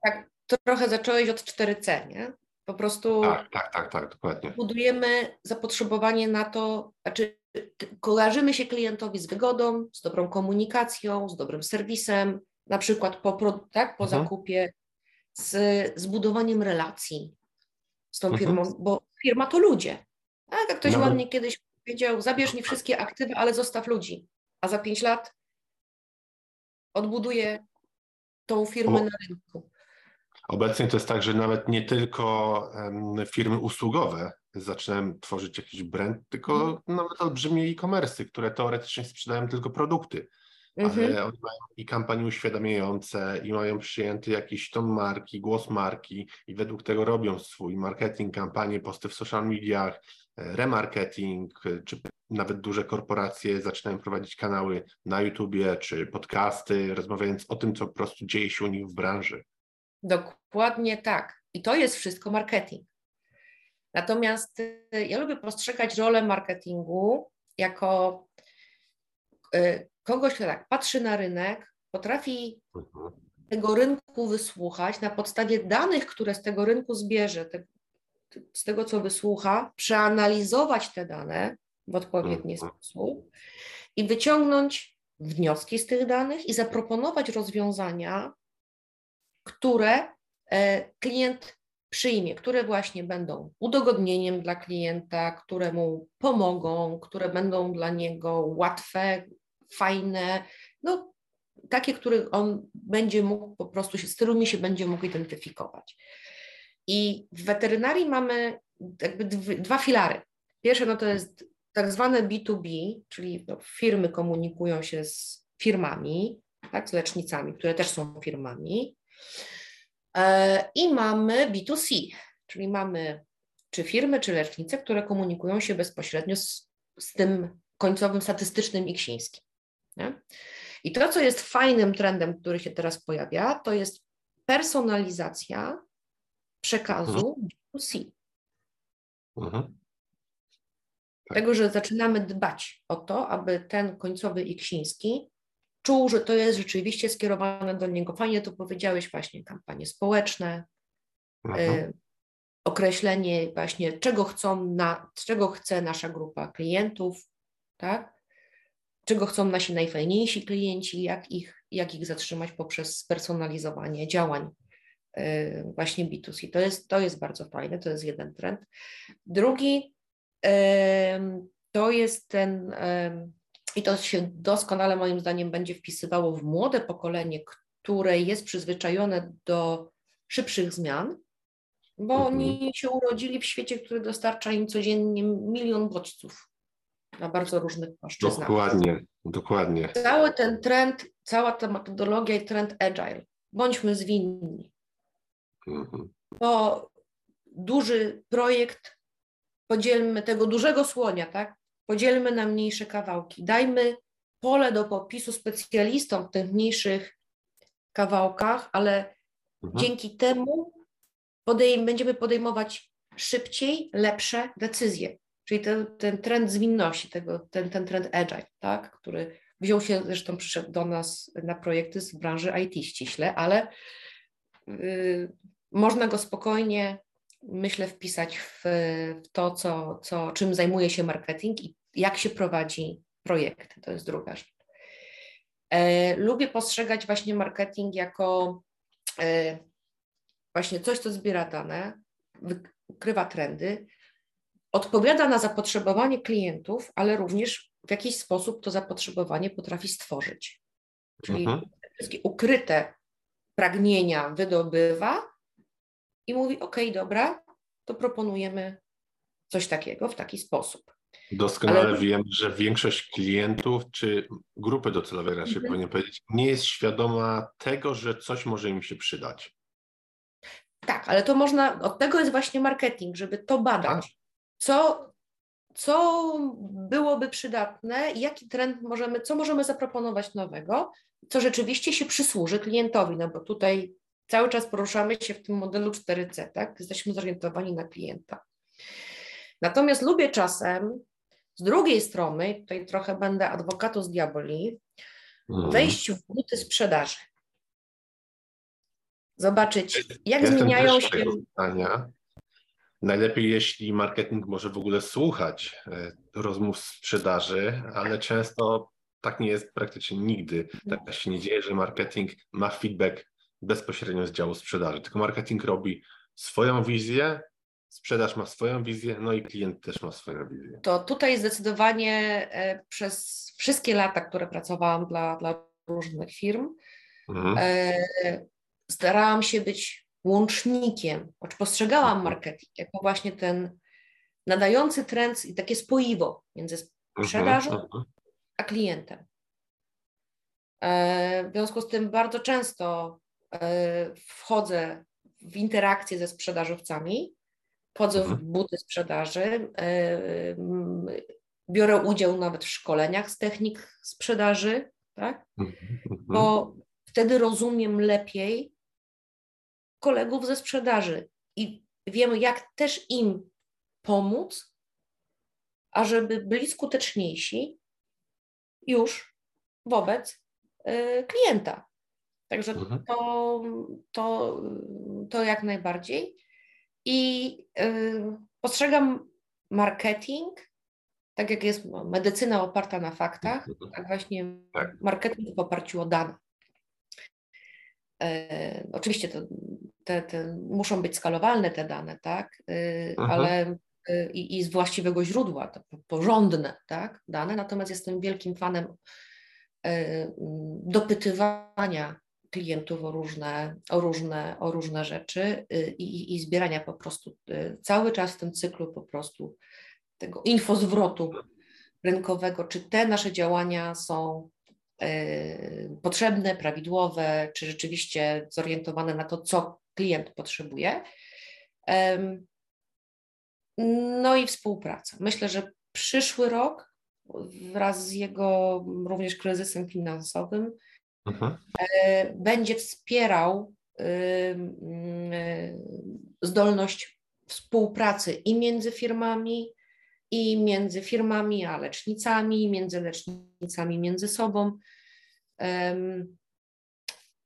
Tak, trochę zacząłeś od 4C, nie? Po prostu
tak, tak, tak, tak, dokładnie.
budujemy zapotrzebowanie na to, znaczy kojarzymy się klientowi z wygodą, z dobrą komunikacją, z dobrym serwisem, na przykład po, tak, po mhm. zakupie, z zbudowaniem relacji, z tą mhm. firmą, bo firma to ludzie. Tak, jak ktoś no. ładnie kiedyś powiedział, zabierz mi wszystkie aktywy, ale zostaw ludzi. A za pięć lat odbuduje tą firmę na rynku.
Obecnie to jest tak, że nawet nie tylko um, firmy usługowe zaczynają tworzyć jakiś brand, tylko hmm. nawet olbrzymie e-commerce, które teoretycznie sprzedają tylko produkty mhm. ale oni mają i kampanie uświadamiające, i mają przyjęty jakiś ton marki, głos marki i według tego robią swój marketing, kampanie, posty w social mediach, e, remarketing, e, czy nawet duże korporacje zaczynają prowadzić kanały na YouTubie czy podcasty, rozmawiając o tym, co po prostu dzieje się u nich w branży.
Dokładnie tak. I to jest wszystko marketing. Natomiast e, ja lubię postrzegać rolę marketingu jako kogoś, kto tak patrzy na rynek, potrafi mhm. tego rynku wysłuchać na podstawie danych, które z tego rynku zbierze, te, z tego co wysłucha, przeanalizować te dane w odpowiedni mhm. sposób i wyciągnąć wnioski z tych danych i zaproponować rozwiązania, które e, klient przyjmie, które właśnie będą udogodnieniem dla klienta, które mu pomogą, które będą dla niego łatwe, fajne, no takie, które on będzie mógł po prostu, się, z którymi się będzie mógł identyfikować. I w weterynarii mamy jakby dwa filary. Pierwsze no to jest tak zwane B2B, czyli no, firmy komunikują się z firmami, tak, z lecznicami, które też są firmami. E, I mamy B2C, czyli mamy czy firmy, czy lecznice, które komunikują się bezpośrednio z, z tym końcowym statystycznym iksińskim. Nie? I to, co jest fajnym trendem, który się teraz pojawia, to jest personalizacja przekazu mhm. B2C. Mhm. Tak. Tego, że zaczynamy dbać o to, aby ten końcowy iksiński czuł, że to jest rzeczywiście skierowane do niego. Fajnie to powiedziałeś właśnie, kampanie społeczne, mhm. y, określenie właśnie, czego chcą, na, czego chce nasza grupa klientów, tak? Czego chcą nasi najfajniejsi klienci, jak ich, jak ich zatrzymać poprzez spersonalizowanie działań y, właśnie B2C. To jest, to jest bardzo fajne, to jest jeden trend. Drugi to jest ten, i to się doskonale moim zdaniem będzie wpisywało w młode pokolenie, które jest przyzwyczajone do szybszych zmian, bo mhm. oni się urodzili w świecie, który dostarcza im codziennie milion bodźców na bardzo różnych płaszczyznach.
Dokładnie, dokładnie.
Cały ten trend, cała ta metodologia i trend agile, bądźmy zwinni. Mhm. Bo duży projekt, podzielmy tego dużego słonia, tak? Podzielmy na mniejsze kawałki. Dajmy pole do popisu specjalistom w tych mniejszych kawałkach, ale mhm. dzięki temu podejm będziemy podejmować szybciej, lepsze decyzje. Czyli ten, ten trend zwinności, tego, ten, ten trend agile, tak? który wziął się, zresztą przyszedł do nas na projekty z branży IT ściśle, ale yy, można go spokojnie, myślę, wpisać w, w to, co, co, czym zajmuje się marketing i jak się prowadzi projekty. To jest druga rzecz. E, lubię postrzegać właśnie marketing jako e, właśnie coś, co zbiera dane, wykrywa trendy, odpowiada na zapotrzebowanie klientów, ale również w jakiś sposób to zapotrzebowanie potrafi stworzyć. Czyli mhm. wszystkie ukryte pragnienia wydobywa i mówi: OK, dobra, to proponujemy coś takiego w taki sposób.
Doskonale Ale... wiem, że większość klientów, czy grupy docelowej raczej mhm. powinien powiedzieć, nie jest świadoma tego, że coś może im się przydać.
Tak, ale to można, od tego jest właśnie marketing, żeby to badać. Co, co byłoby przydatne, jaki trend możemy, co możemy zaproponować nowego, co rzeczywiście się przysłuży klientowi, no bo tutaj cały czas poruszamy się w tym modelu 4C, tak? Jesteśmy zorientowani na klienta. Natomiast lubię czasem z drugiej strony, tutaj trochę będę z diaboli, mhm. wejść w buty sprzedaży. Zobaczyć, jak ja zmieniają się. Zdania.
Najlepiej, jeśli marketing może w ogóle słuchać e, rozmów sprzedaży, ale często tak nie jest praktycznie nigdy. Tak się nie dzieje, że marketing ma feedback bezpośrednio z działu sprzedaży, tylko marketing robi swoją wizję, sprzedaż ma swoją wizję, no i klient też ma swoją wizję.
To tutaj zdecydowanie e, przez wszystkie lata, które pracowałam dla, dla różnych firm, mhm. E, starałam się być łącznikiem, choć postrzegałam mhm. marketing jako właśnie ten nadający trend i takie spoiwo między mhm, sprzedażą mhm. a klientem. E, w związku z tym bardzo często wchodzę w interakcje ze sprzedażowcami wchodzę w mhm. buty sprzedaży, e, biorę udział nawet w szkoleniach z technik sprzedaży, tak? Mhm, Bo wtedy rozumiem lepiej kolegów ze sprzedaży i wiemy, jak też im pomóc, ażeby byli skuteczniejsi już wobec e, klienta. Także mhm. to, to, to jak najbardziej. I y, postrzegam marketing, tak jak jest medycyna oparta na faktach, mhm. tak właśnie tak. marketing w oparciu o dane. E, oczywiście to, te, te, muszą być skalowalne te dane, tak, e, ale e, i, i, z właściwego źródła, to porządne tak, dane, natomiast jestem wielkim fanem dopytywania klientów o różne, o różne, o różne rzeczy i, i zbierania po prostu cały czas w tym cyklu po prostu tego infozwrotu rynkowego, czy te nasze działania są potrzebne, prawidłowe, czy rzeczywiście zorientowane na to, co klient potrzebuje. No i współpraca. Myślę, że przyszły rok wraz z jego również kryzysem finansowym mhm. E, będzie wspierał y, y, zdolność współpracy i między firmami, i między firmami a lecznicami, między lecznicami między sobą.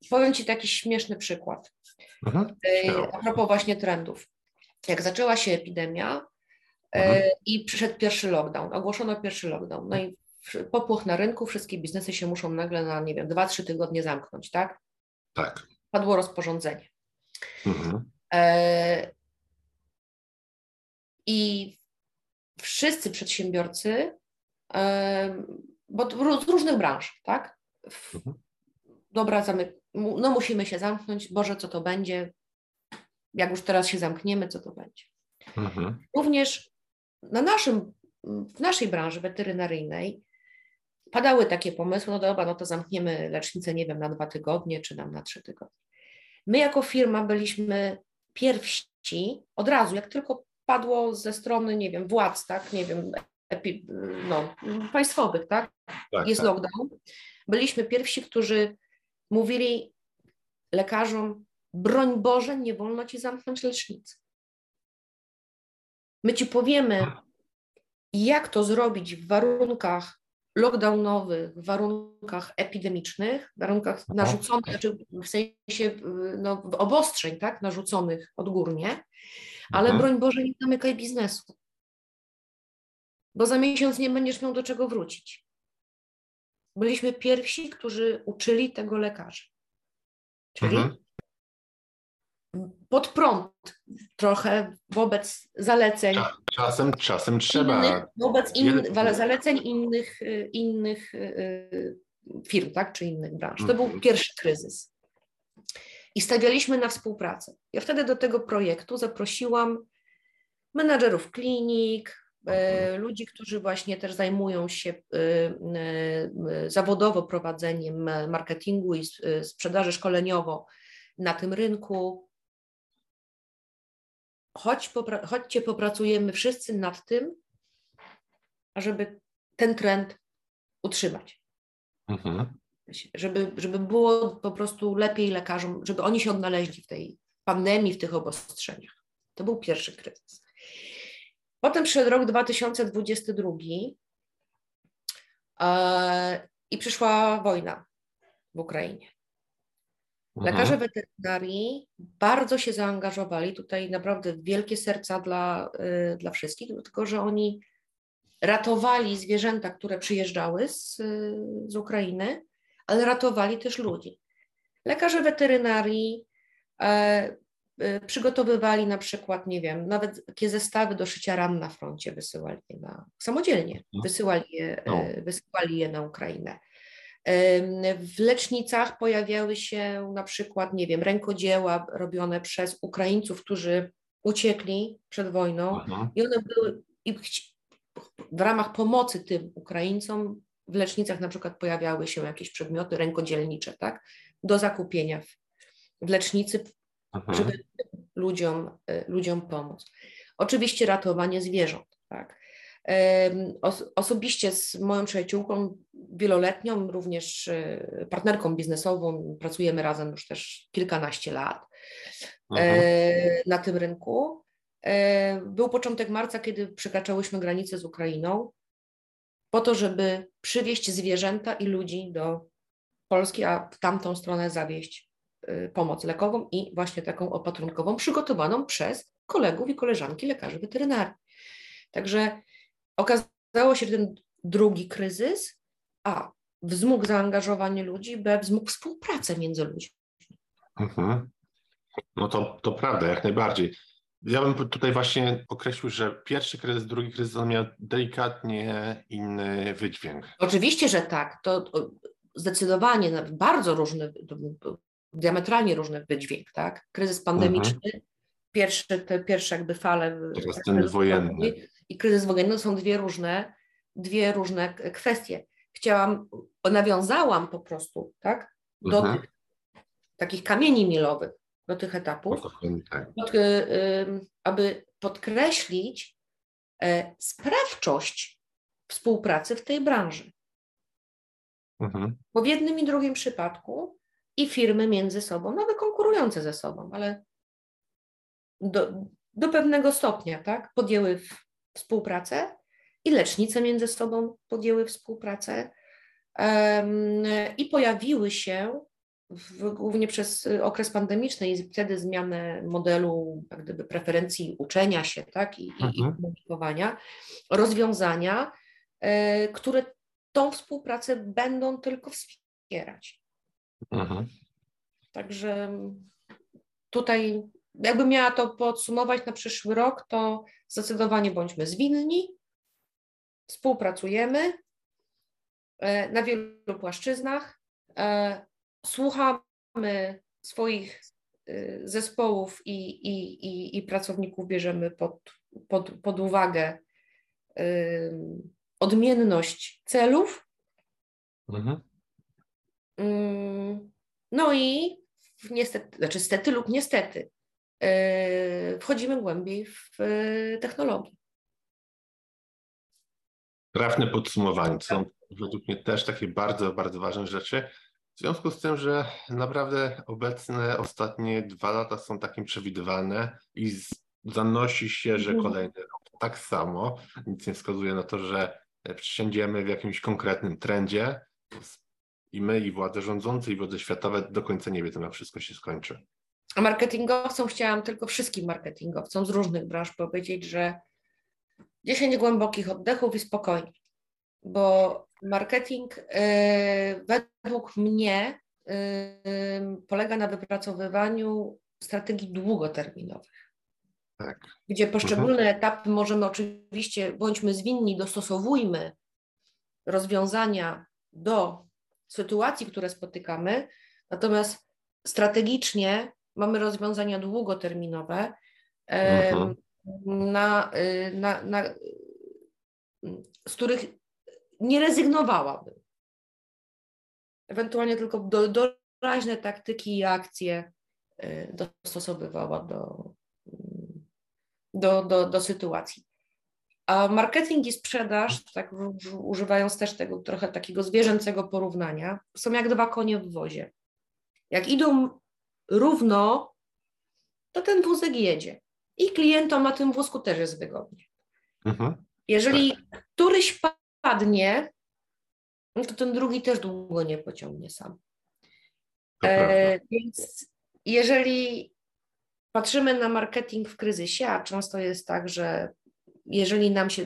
Powiem Ci taki śmieszny przykład. Mhm. A propos właśnie trendów. Jak zaczęła się epidemia e, mhm. i przyszedł pierwszy lockdown, ogłoszono pierwszy lockdown, no i popłoch na rynku, wszystkie biznesy się muszą nagle na, nie wiem, 2-3 tygodnie zamknąć, tak?
Tak.
Padło rozporządzenie. Mhm. E, I wszyscy przedsiębiorcy, bo z różnych branż, tak? Mhm. Dobra, no musimy się zamknąć, Boże, co to będzie? Jak już teraz się zamkniemy, co to będzie? Mhm. Również na naszym, w naszej branży weterynaryjnej padały takie pomysły, no dobra, no to zamkniemy lecznicę, nie wiem, na dwa tygodnie, czy nam na trzy tygodnie. My jako firma byliśmy pierwsi, od razu, jak tylko padło ze strony, nie wiem, władz, tak, nie wiem, epi, no, państwowych, tak, tak jest tak. lockdown, byliśmy pierwsi, którzy mówili lekarzom, broń Boże, nie wolno ci zamknąć lecznicy. My ci powiemy, jak to zrobić w warunkach lockdownowych, w warunkach epidemicznych, w warunkach narzuconych, znaczy w sensie no, obostrzeń, tak, narzuconych odgórnie, ale mhm. broń Boże, nie zamykaj biznesu, bo za miesiąc nie będziesz miał do czego wrócić. Byliśmy pierwsi, którzy uczyli tego lekarzy. Czyli mhm pod prąd trochę wobec zaleceń.
Czasem, czasem trzeba.
Innych, wobec in, zaleceń innych, y, innych y, firm, tak, czy innych branż. To był mhm. pierwszy kryzys. I stawialiśmy na współpracę. Ja wtedy do tego projektu zaprosiłam menadżerów klinik, y, mhm. ludzi, którzy właśnie też zajmują się zawodowo prowadzeniem marketingu i sprzedaży szkoleniowo na tym rynku, chodź, popra chodźcie, popracujemy wszyscy nad tym, ażeby ten trend utrzymać. Mhm. Żeby, żeby było po prostu lepiej lekarzom, żeby oni się odnaleźli w tej pandemii, w tych obostrzeniach. To był pierwszy kryzys. Potem przyszedł rok 2022 e, i przyszła wojna w Ukrainie. Lekarze mhm. weterynarii bardzo się zaangażowali, tutaj naprawdę wielkie serca dla, y, dla wszystkich, dlatego że oni ratowali zwierzęta, które przyjeżdżały z, z Ukrainy, ale ratowali też ludzi. Lekarze weterynarii e, e, przygotowywali na przykład, nie wiem, nawet takie zestawy do szycia ran na froncie, wysyłali je na, samodzielnie, no. wysyłali je, no. e, wysyłali je na Ukrainę. W lecznicach pojawiały się na przykład, nie wiem, rękodzieła robione przez Ukraińców, którzy uciekli przed wojną Aha. i one były i w ramach pomocy tym Ukraińcom w lecznicach na przykład pojawiały się jakieś przedmioty rękodzielnicze, tak, do zakupienia w, w lecznicy, Aha. żeby ludziom, e, ludziom pomóc. Oczywiście ratowanie zwierząt, tak. Osobiście z moją przyjaciółką wieloletnią, również e, partnerką biznesową, pracujemy razem już też kilkanaście lat mhm. na tym rynku. E, był początek marca, kiedy przekraczałyśmy granicę z Ukrainą, po to, żeby przywieźć zwierzęta i ludzi do Polski, a w tamtą stronę zawieźć pomoc lekową i właśnie taką opatrunkową, przygotowaną przez kolegów i koleżanki lekarzy weterynarii. Także Okazało się, że ten drugi kryzys, a wzmógł zaangażowanie ludzi, b wzmógł współpracę między ludźmi. Mhm.
No to, to prawda, jak najbardziej. Ja bym tutaj właśnie określił, że pierwszy kryzys, drugi kryzys on miał delikatnie inny wydźwięk.
Oczywiście, że tak. To zdecydowanie bardzo różny, diametralnie różny wydźwięk, tak? Kryzys pandemiczny, mhm. pierwszy, te pierwsze jakby fale.
Teraz ten wojenny
i kryzys wojenny to są dwie różne, dwie różne kwestie. Chciałam, nawiązałam po prostu, tak, do mhm. tych takich kamieni milowych, do tych etapów, tak. pod, y, aby podkreślić y, sprawczość współpracy w tej branży. Mhm. Bo w jednym i drugim przypadku i firmy między sobą, nawet konkurujące ze sobą, ale do, do pewnego stopnia, tak, podjęły współpracę i lecznice między sobą podjęły współpracę i pojawiły się w, głównie przez okres pandemiczny i wtedy zmianę modelu jak gdyby preferencji uczenia się tak, i, i, i mhm. komunikowania, rozwiązania, e, które tą współpracę będą tylko wspierać. Mhm. Także tutaj jakbym miała to podsumować na przyszły rok, to zdecydowanie bądźmy zwinni, współpracujemy e, na wielu płaszczyznach, e, słuchamy swoich e, zespołów i, i, i, i pracowników, bierzemy pod, pod, pod uwagę odmienność celów. Mhm. No i niestety, znaczy stety lub niestety, wchodzimy głębiej w technologię.
Trafne podsumowanie. To są według mnie też takie bardzo, bardzo ważne rzeczy. W związku z tym, że naprawdę obecne ostatnie dwa lata są takim przewidywalne i zanosi się, że mhm. kolejny rok tak samo. Nic nie wskazuje na to, że przesiądziemy w jakimś konkretnym trendzie i my, i władze rządzące, i władze światowe do końca nie wiedzą, jak wszystko się skończy.
A marketingowcom chciałam tylko wszystkim marketingowcom z różnych branż powiedzieć, że 10 głębokich oddechów i spokojnie, bo marketing yy, według mnie yy, polega na wypracowywaniu strategii długoterminowych. Tak. Gdzie poszczególne mhm. etapy możemy oczywiście, bądźmy zwinni, dostosowujmy rozwiązania do sytuacji, które spotykamy, natomiast strategicznie mamy rozwiązania długoterminowe, mhm na, y, na, na, z których nie rezygnowałabym. Ewentualnie tylko do, doraźne taktyki i akcje y, dostosowywała do, do, do, do sytuacji. A marketing i sprzedaż, tak używając też tego trochę takiego zwierzęcego porównania, są jak dwa konie w wozie. Jak idą równo, to ten wózek jedzie i klientom na tym wózku też jest wygodnie. Mhm. Jeżeli tak. któryś padnie, no to ten drugi też długo nie pociągnie sam. E, więc jeżeli patrzymy na marketing w kryzysie, a często jest tak, że jeżeli nam się,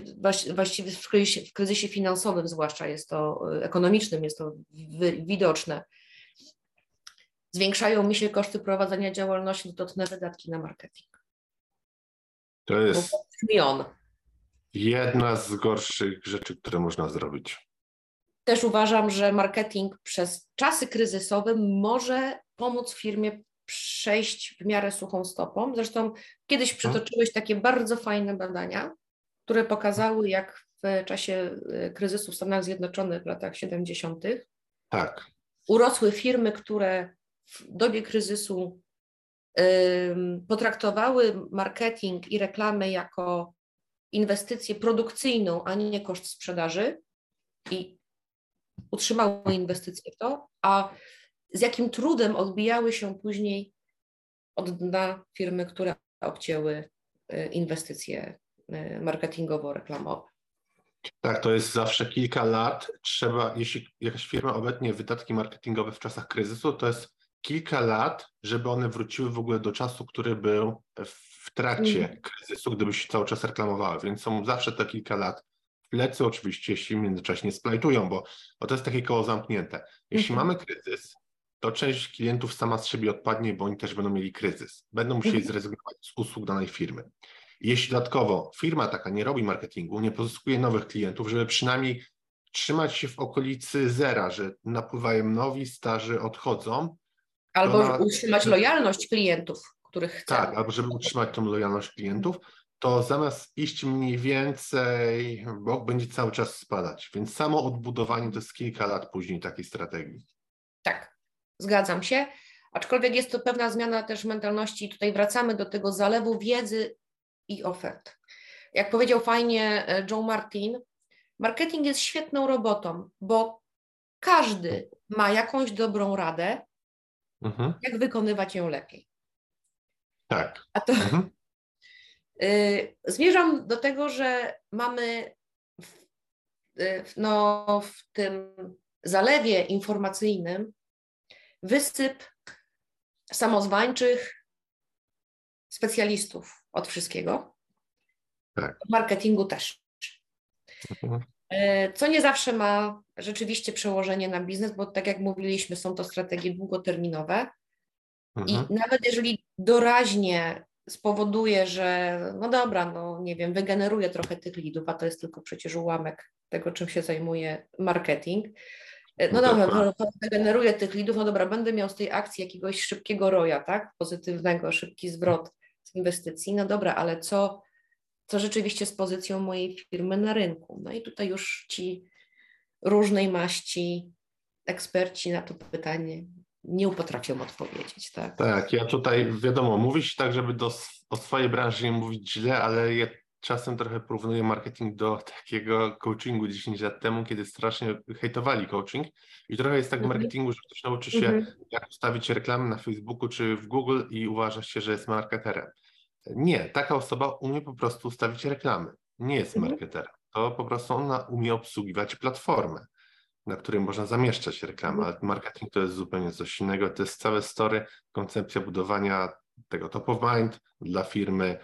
właściwie w kryzysie, w kryzysie finansowym zwłaszcza jest to e, ekonomicznym, jest to widoczne, zwiększają mi się koszty prowadzenia działalności, to te wydatki na marketing.
To jest jedna z gorszych rzeczy, które można zrobić.
Też uważam, że marketing przez czasy kryzysowe może pomóc firmie przejść w miarę suchą stopą. Zresztą kiedyś mhm. przytoczyłeś takie bardzo fajne badania, które pokazały, jak w czasie y, kryzysu w Stanach Zjednoczonych w latach 70.
Tak.
urosły firmy, które w dobie kryzysu potraktowały marketing i reklamę jako inwestycję produkcyjną, a nie koszt sprzedaży i utrzymały inwestycje w to, a z jakim trudem odbijały się później od dna firmy, które obcięły y, inwestycje y, marketingowo-reklamowe.
Tak, to jest zawsze kilka lat. Trzeba, jeśli jakaś firma obetnie wydatki marketingowe w czasach kryzysu, to jest kilka lat, żeby one wróciły w ogóle do czasu, który był w trakcie mm. kryzysu, gdyby się cały czas reklamowały, więc są zawsze te kilka lat w plecy, oczywiście, jeśli w międzyczasie nie splajtują, bo, bo to jest takie koło zamknięte. Jeśli mm -hmm. mamy kryzys, to część klientów sama z siebie odpadnie, bo oni też będą mieli kryzys. Będą musieli mm -hmm. zrezygnować z usług danej firmy. Jeśli dodatkowo firma taka nie robi marketingu, nie pozyskuje nowych klientów, żeby przynajmniej trzymać się w okolicy zera, że napływają nowi, starzy odchodzą,
Albo utrzymać lojalność klientów, których chce.
Tak, albo żeby utrzymać tą lojalność klientów, to zamiast iść mniej więcej, bok będzie cały czas spadać. Więc samo odbudowanie to jest kilka lat później takiej strategii.
Tak, zgadzam się. Aczkolwiek jest to pewna zmiana też mentalności. Tutaj wracamy do tego zalewu wiedzy i ofert. Jak powiedział fajnie e, Joe Martin, marketing jest świetną robotą, bo każdy ma jakąś dobrą radę, mhm. jak wykonywać ją lepiej.
Tak.
A to mhm. y, zmierzam do tego, że mamy w, y, no, w tym zalewie informacyjnym wysyp samozwańczych specjalistów od wszystkiego. Tak. Od marketingu też. Mhm. Y, co nie zawsze ma rzeczywiście przełożenie na biznes, bo tak jak mówiliśmy, są to strategie długoterminowe. Mhm. I nawet jeżeli doraźnie spowoduje, że no dobra, no nie wiem, wygeneruje trochę tych lidów, a to jest tylko przecież ułamek tego, czym się zajmuje marketing. E, no, dobra, no, wygeneruję tych lidów, no dobra, będę miał z tej akcji jakiegoś szybkiego roja, tak? Pozytywnego, szybki zwrot z inwestycji. No dobra, ale co, co rzeczywiście z pozycją mojej firmy na rynku? No i tutaj już ci różnej maści eksperci na to pytanie nie potrafią odpowiedzieć. Tak,
tak ja tutaj wiadomo, mówić tak, żeby do, o swojej branży nie mówić źle, ale ja czasem trochę porównuję marketing do takiego coachingu 10 lat temu, kiedy strasznie hejtowali coaching i trochę jest tak w mhm. marketingu, że ktoś nauczy się, mm -hmm. jak ustawić reklamy na Facebooku czy w Google i uważa się, że jest marketerem. Nie, taka osoba umie po prostu ustawić reklamy. Nie jest -hmm. marketerem. To po prostu ona umie obsługiwać platformę na której można zamieszczać reklamę, mhm. ale marketing to jest zupełnie coś innego. To jest całe story, koncepcja budowania tego top of mind dla firmy,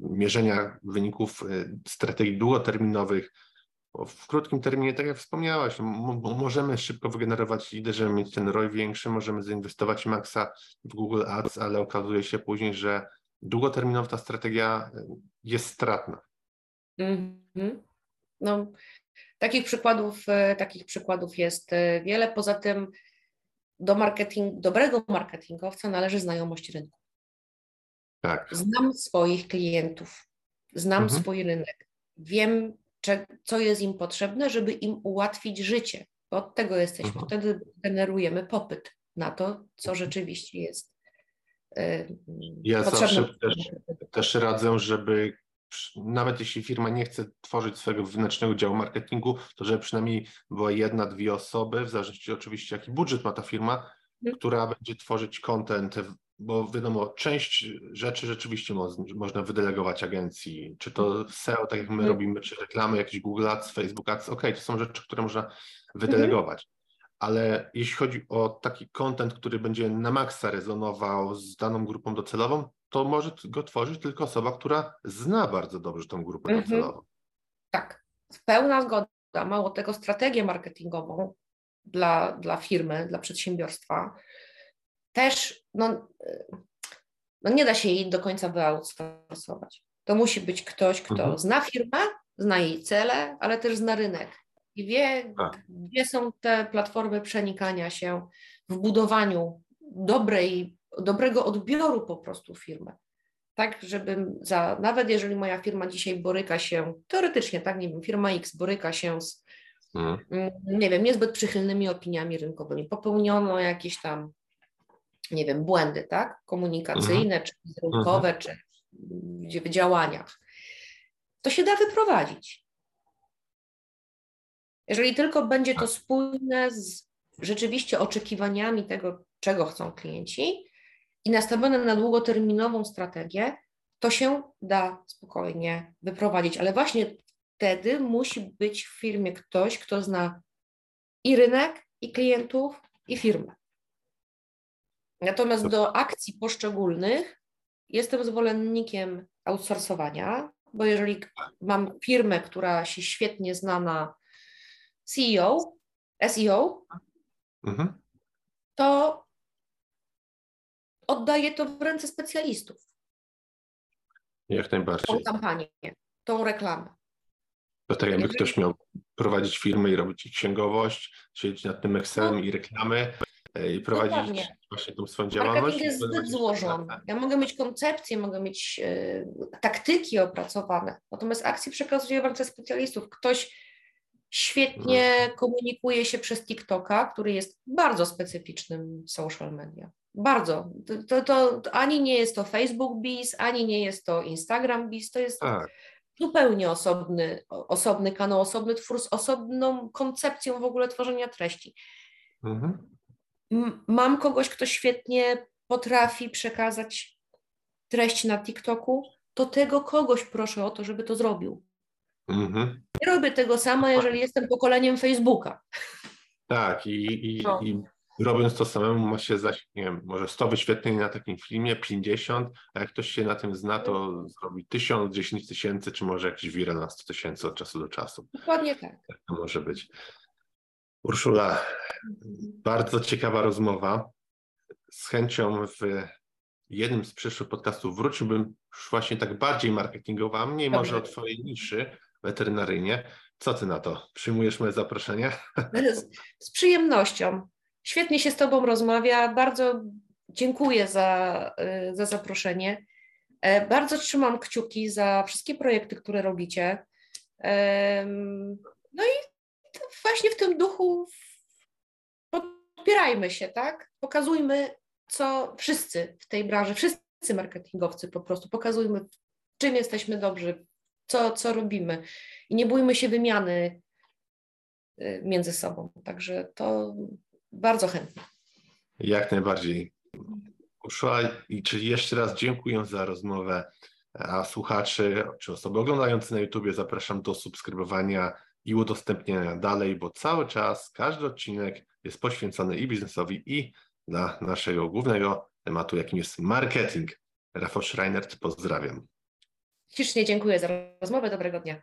mierzenia wyników e, strategii długoterminowych. W krótkim terminie, tak jak wspomniałaś, możemy szybko wygenerować lidy, żeby mieć ten ROI większy, możemy zainwestować maksa w Google Ads, ale okazuje się później, że długoterminowo ta strategia e, jest stratna. Mm -hmm.
No, Takich przykładów, e, takich przykładów jest e, wiele. Poza tym do marketing, dobrego marketingowca należy znajomość rynku. Tak. Znam swoich klientów, znam mhm. swój rynek, wiem, co jest im potrzebne, żeby im ułatwić życie. Bo od tego jesteśmy. Mhm. Wtedy generujemy popyt na to, co rzeczywiście jest.
Yy, ja potrzebne. zawsze też, też radzę, żeby nawet jeśli firma nie chce tworzyć swojego wewnętrznego działu marketingu, to żeby przynajmniej była jedna, dwie osoby, w zależności oczywiście jaki budżet ma ta firma, mhm. która będzie tworzyć content, bo wiadomo, część rzeczy rzeczywiście mo można wydelegować agencji, czy to mhm. SEO, tak jak my mhm. robimy, czy reklamy, jakieś Google Ads, Facebook Ads, ok, to są rzeczy, które można wydelegować ale jeśli chodzi o taki content, który będzie na maksa rezonował z daną grupą docelową, to może go tworzyć tylko osoba, która zna bardzo dobrze tą grupę mhm. docelową.
Tak, pełna zgoda. Mało tego, strategię marketingową dla, dla firmy, dla przedsiębiorstwa też no, no nie da się jej do końca wyoutsourcować. To musi być ktoś, kto mhm. zna firmę, zna jej cele, ale też zna rynek i wie, tak. gdzie są te platformy przenikania się w budowaniu dobrej, dobrego odbioru po prostu firmy. Tak, żebym za, nawet jeżeli moja firma dzisiaj boryka się, teoretycznie, tak, nie wiem, firma X boryka się z, mhm. Mm, nie wiem, niezbyt przychylnymi opiniami rynkowymi, popełniono jakieś tam, nie wiem, błędy, tak, komunikacyjne, mhm. czy rynkowe, mhm. czy w działaniach, to się da wyprowadzić. Jeżeli tylko będzie to spójne z rzeczywiście oczekiwaniami tego, czego chcą klienci i nastawione na długoterminową strategię, to się da spokojnie wyprowadzić. Ale właśnie wtedy musi być w firmie ktoś, kto zna i rynek, i klientów, i firmę. Natomiast do akcji poszczególnych jestem zwolennikiem outsourcowania, bo jeżeli mam firmę, która się świetnie zna na CEO, SEO, mhm. to oddaję to w ręce specjalistów.
Jak najbardziej.
Tą kampanię, tą reklamę.
To tak jakby ktoś miał prowadzić firmę i robić księgowość, siedzieć nad tym Excelem no. i reklamy e, i prowadzić Dokładnie. właśnie tą swoją działalność.
Marketing jest zbyt złożony. Ja mogę mieć koncepcję, mogę mieć y, taktyki opracowane, natomiast akcje przekazuję w ręce specjalistów. Ktoś Świetnie mhm. komunikuje się przez TikToka, który jest bardzo specyficznym social media. Bardzo. To, to, to, ani nie jest to Facebook Biz, ani nie jest to Instagram Biz, to jest tak. zupełnie osobny, osobny kanał, osobny twór z osobną koncepcją w ogóle tworzenia treści. Mhm. Mam kogoś, kto świetnie potrafi przekazać treść na TikToku, to tego kogoś proszę o to, żeby to zrobił. Mhm. Nie robię tego samo, jeżeli jestem pokoleniem Facebooka.
Tak, i, i, no. i robiąc to samemu ma się zaś, nie wiem, może 100 wyświetleń na takim filmie, 50, a jak ktoś się na tym zna, to zrobi 1000, 10 tysięcy, czy może jakiś viral na 100 tysięcy od czasu do czasu.
Dokładnie tak.
Tak to może być. Urszula, bardzo ciekawa rozmowa. Z chęcią w jednym z przyszłych podcastów wróciłbym już właśnie tak bardziej marketingowo, a mniej może o
Dobrze.
Twojej niszy weterynaryjnie. Co Ty na to? Przyjmujesz moje zaproszenie?
Z, z przyjemnością. Świetnie się z Tobą rozmawia. Bardzo dziękuję za, y, za zaproszenie. E, Bardzo trzymam kciuki za wszystkie projekty, które robicie. No i właśnie w tym duchu podpierajmy się, tak? Pokazujmy, co wszyscy w tej branży, wszyscy marketingowcy po prostu, pokazujmy, czym jesteśmy dobrzy, co, co robimy. I nie bójmy się wymiany y, między sobą. Także to bardzo chętnie.
Jak najbardziej. Uszła i czy jeszcze raz dziękuję za rozmowę, a słuchaczy czy osoby oglądające na YouTubie zapraszam do subskrybowania i udostępniania dalej, bo cały czas każdy odcinek jest poświęcony i biznesowi, i dla naszego głównego tematu, jakim jest marketing. Rafał Schreiner, pozdrawiam.
Ślicznie dziękuję za rozmowę. Dobrego dnia.